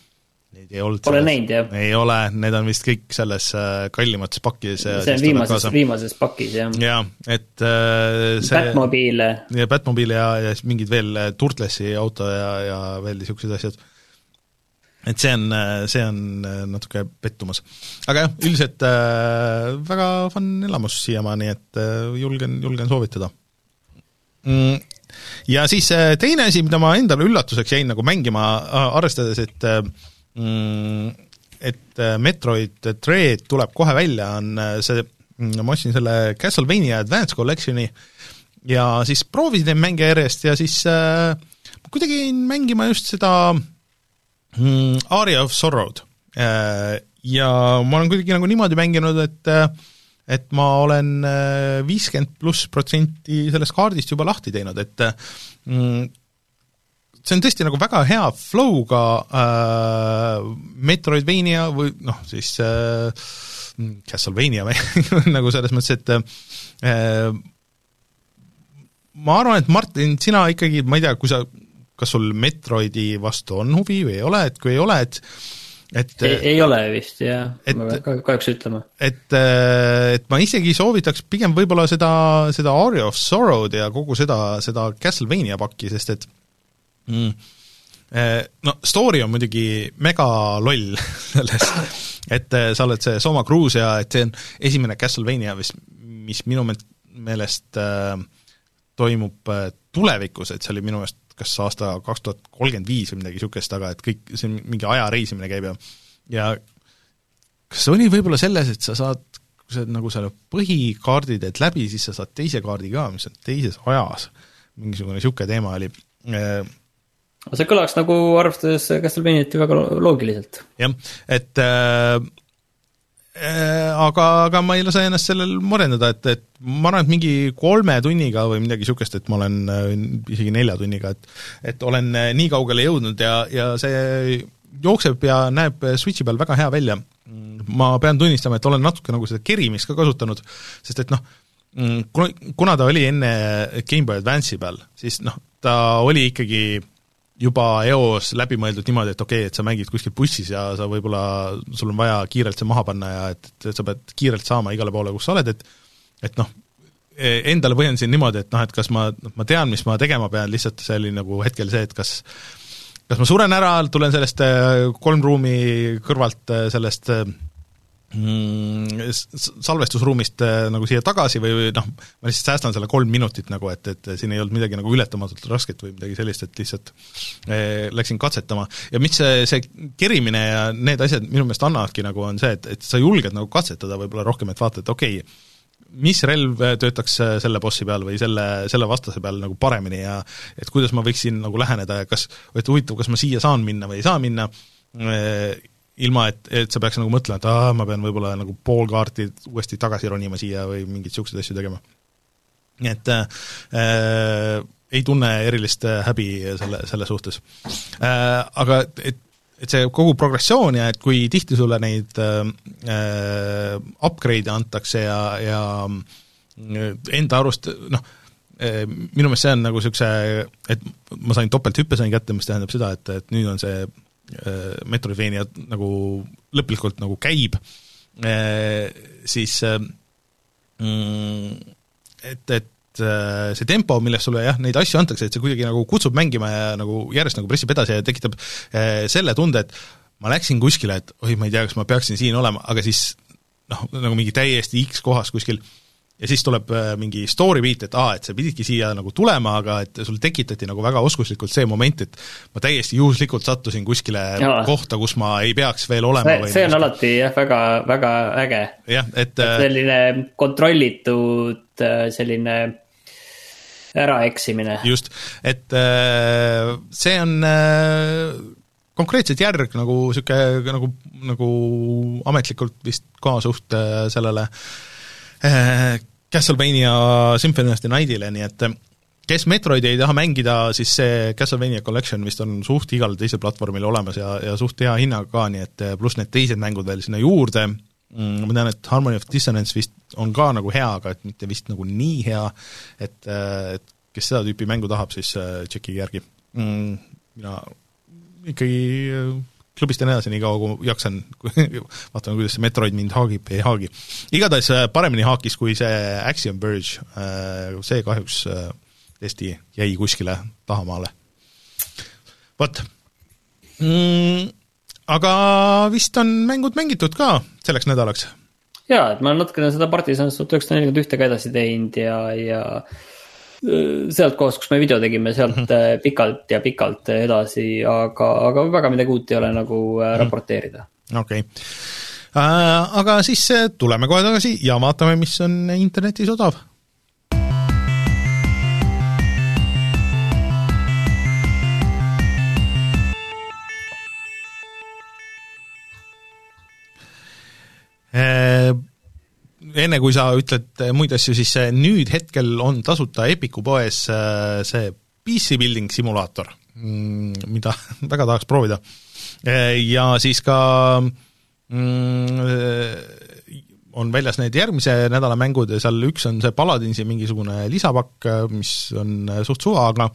Neid ei olnud Pole näinud, jah? ei ole, need on vist kõik selles äh, kallimates pakkides. see on viimases, viimases pakis, jah. jaa, et äh, see Batmobiile. ja Batmobiile ja, ja siis mingid veel äh, Turtlesi auto ja, ja veel niisugused asjad. et see on, see on natuke pettumus. aga jah, üldiselt äh, väga fun elamus siiamaani, et äh, julgen, julgen soovitada ja siis teine asi, mida ma endale üllatuseks jäin nagu mängima, arvestades, et Mm, et äh, Metroid Dread tuleb kohe välja, on äh, see, mm, ma ostsin selle Castlevania Advance Collection'i ja siis proovisin neid mänge järjest ja siis äh, kuidagi jäin mängima just seda mm, Aria of Sorrow'd äh,. ja ma olen kuidagi nagu niimoodi mänginud, et äh, et ma olen äh, viiskümmend pluss protsenti sellest kaardist juba lahti teinud, et mm, see on tõesti nagu väga hea flow'ga äh, Metroidvania või noh, siis äh, Castlevania nagu selles mõttes, et äh, ma arvan, et Martin, sina ikkagi, ma ei tea, kui sa, kas sul Metroidi vastu on huvi või ei ole, et kui ei ole, et et ei, ei ole vist jah, ma pean kahjuks ütlema. et, äh, et ma isegi soovitaks pigem võib-olla seda, seda Aria of Sorrow'd ja kogu seda, seda Castlevania pakki, sest et mm.. Eh, no story on muidugi mega loll selles, et sa oled see Soma Cruise ja et see on esimene Castlevania vist, mis minu meelest äh, toimub tulevikus, et see oli minu meelest kas aasta kaks tuhat kolmkümmend viis või midagi niisugust, aga et kõik, see on mingi aja reisimine käib ja ja kas see oli võib-olla selles, et sa saad, kui sa nagu selle põhikaardi teed läbi, siis sa saad teise kaardi ka, mis on teises ajas, mingisugune niisugune teema oli see kõlaks nagu arvestades Castlevaniat väga loogiliselt. jah, et äh, aga, aga ma ei lase ennast sellel morendada, et, et ma arvan, et mingi kolme tunniga või midagi niisugust, et ma olen äh, isegi nelja tunniga, et et olen äh, nii kaugele jõudnud ja, ja see jookseb ja näeb Switchi peal väga hea välja. ma pean tunnistama, et olen natuke nagu seda kerimist ka kasutanud, sest et noh, kuna ta oli enne Game Boy Advance'i peal, siis noh, ta oli ikkagi juba eos läbi mõeldud niimoodi, et okei okay,, et sa mängid kuskil bussis ja sa võib-olla, sul on vaja kiirelt see maha panna ja et, et sa pead kiirelt saama igale poole, kus sa oled, et et noh, e, endale põhjendasin niimoodi, et noh, et kas ma, ma tean, mis ma tegema pean, lihtsalt see oli nagu hetkel see, et kas kas ma suren ära, tulen sellest e, kolm ruumi kõrvalt e, sellest mm, salvestusruumist äh, nagu siia tagasi või, või noh, ma lihtsalt säästan selle kolm minutit nagu, et, et siin ei olnud midagi nagu ületamatult rasket või midagi sellist, et lihtsalt eh, läksin katsetama. ja mis see, see kerimine ja need asjad minu meelest annavadki nagu, on see, et, et sa julged nagu katsetada võib-olla rohkem, et vaata, et okei okay,, mis relv töötaks selle bossi peal või selle, selle vastase peal nagu paremini ja et kuidas ma võiksin nagu läheneda ja kas, et huvitav, kas ma siia saan minna või ei saa minna, ilma et, et sa peaks nagu mõtlema, et aa, ma pean võib-olla nagu pool kaarti uuesti tagasi ronima siia või mingeid niisuguseid asju tegema. nii et äh, ei tunne erilist äh, häbi selle, selle suhtes äh,. Aga et, et see kogu progressioon ja et kui tihti sulle neid äh, äh upgrade'e antakse ja, ja äh, enda arust noh, minu meelest see on nagu niisuguse, et ma sain topelthüppe sain kätte, mis tähendab seda, et, et nüüd on see Metroidvania nagu lõplikult nagu käib, siis mm, et, et see tempo, milles sulle jah, neid asju antakse, et see kuidagi nagu kutsub mängima ja nagu järjest nagu pressib edasi ja tekitab selle tunde, et ma läksin kuskile, et oi, ma ei tea, kas ma peaksin siin olema, aga siis noh, nagu mingi täiesti X kohas kuskil ja siis tuleb äh, mingi story beat, et aa, et sa pididki siia nagu tulema, aga et sul tekitati nagu väga oskuslikult see moment, et ma täiesti juhuslikult sattusin kuskile ja. kohta, kus ma ei peaks veel olema. see, see on alati jah, väga, väga äge. jah, et, et äh, selline kontrollitud äh, selline äraeksimine. just, et see on konkreetselt järg nagu niisugune nagu, nagu ametlikult vist ka suht sellele Castlevania Symphony of the Nightile, nii et kes Metroidi ei taha mängida, siis see Castlevania Collection vist on suht igal teisel platvormil olemas ja, ja suht hea hinnaga ka, nii et pluss need teised mängud veel sinna juurde, mm, ma tean, et Harmony of Dissonance vist on ka nagu hea, aga et mitte vist nagu nii hea, et, et kes seda tüüpi mängu tahab, siis tšekkige järgi. Mm, mina ikkagi klubistan edasi nii kaua, kui jaksan, vaatame, kuidas see Metroid mind haagib, ei haagi. igatahes äh, paremini haakis kui see Axiom Verge, äh, see kahjuks äh, tõesti jäi kuskile tahamaale. vot mm,. aga vist on mängud mängitud ka selleks nädalaks? jaa, et ma olen natukene seda Partisanis tuhat üheksasada nelikümmend ühte ka edasi teinud ja, ja sealt kohast, kus me video tegime, sealt mm -hmm. pikalt ja pikalt edasi, aga, aga väga midagi uut ei ole nagu mm -hmm. raporteerida. okei okay. äh,, aga siis äh, tuleme kohe tagasi ja vaatame, mis on internetis odav enne kui sa ütled muid asju, siis nüüd hetkel on tasuta Epiku poes äh, see PC building simulaator, mm, mida väga tahaks proovida. Äh, ja siis ka mm, on väljas need järgmise nädala mängud ja seal üks on see Paladinsi mingisugune lisapakk, mis on suht suva, aga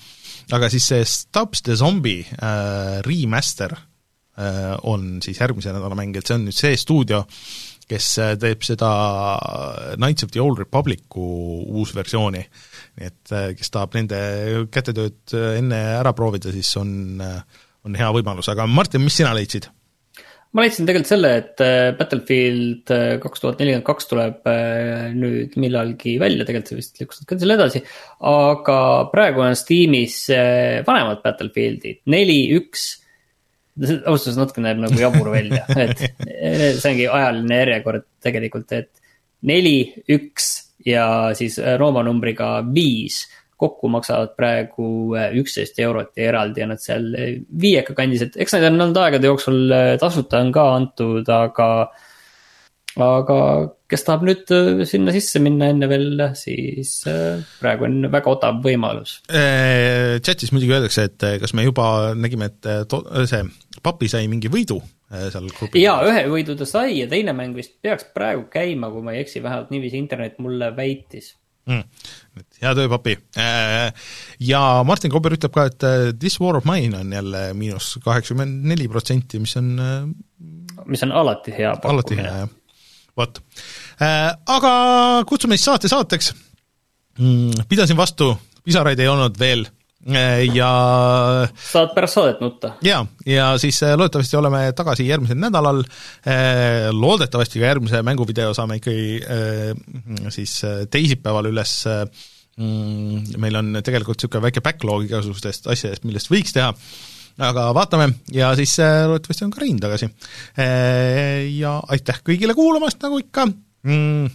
aga siis see Stubbs the Zombie äh, remaster äh, on siis järgmise nädala mäng, et see on nüüd see stuudio, kes äh, teeb seda Knights of the Old Republicu uusversiooni. nii et äh, kes tahab nende kätetööd äh, enne ära proovida, siis on, on hea võimalus, aga Martin, mis sina leidsid? ma leidsin tegelikult selle, et Battlefield kaks tuhat nelikümmend kaks tuleb nüüd millalgi välja, tegelikult see vist lükkus natukene selle edasi. aga praegu on Steamis vanemad Battlefieldid, neli, üks ausalt öeldes natuke näeb nagu jabur välja, et see ongi ajaline järjekord tegelikult, et neli, üks ja siis Rooma numbriga viis kokku maksavad praegu üksteist eurot ja eraldi on nad seal viieka kandis, et eks neid on olnud aegade jooksul tasuta on ka antud, aga aga kes tahab nüüd sinna sisse minna enne veel, siis praegu on väga odav võimalus. Chatis muidugi öeldakse, et kas me juba nägime, et see papi sai mingi võidu seal grupis. jaa, ühe võidu ta sai ja teine mäng vist peaks praegu käima, kui ma ei eksi, vähemalt niiviisi internet mulle väitis mm.. hea töö, papi. Ja Martin Kober ütleb ka, et This War of Mine on jälle miinus kaheksakümmend neli protsenti, mis on mis on alati hea pakkumine. alati hea, jah vot. Äh, aga kutsume siis saate saateks, mm, pidasin vastu, pisaraid ei olnud veel äh, ja saad pärast saadet nutta. jaa, ja siis äh, loodetavasti oleme tagasi järgmisel nädalal, loodetavasti ka järgmise mänguvideo saame ikkagi siis teisipäeval üles. Mm, meil on tegelikult niisugune väike backlog igasugustest asjadest, millest võiks teha, aga vaatame. Ja siis äh, loodetavasti on ka Rein tagasi. Äh, ja aitäh kõigile kuulamast, nagu ikka, mm,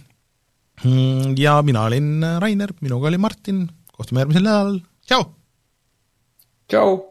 mm, ja mina olin Rainer, minuga oli Martin, kohtume järgmisel nädalal, tšau! Tšau!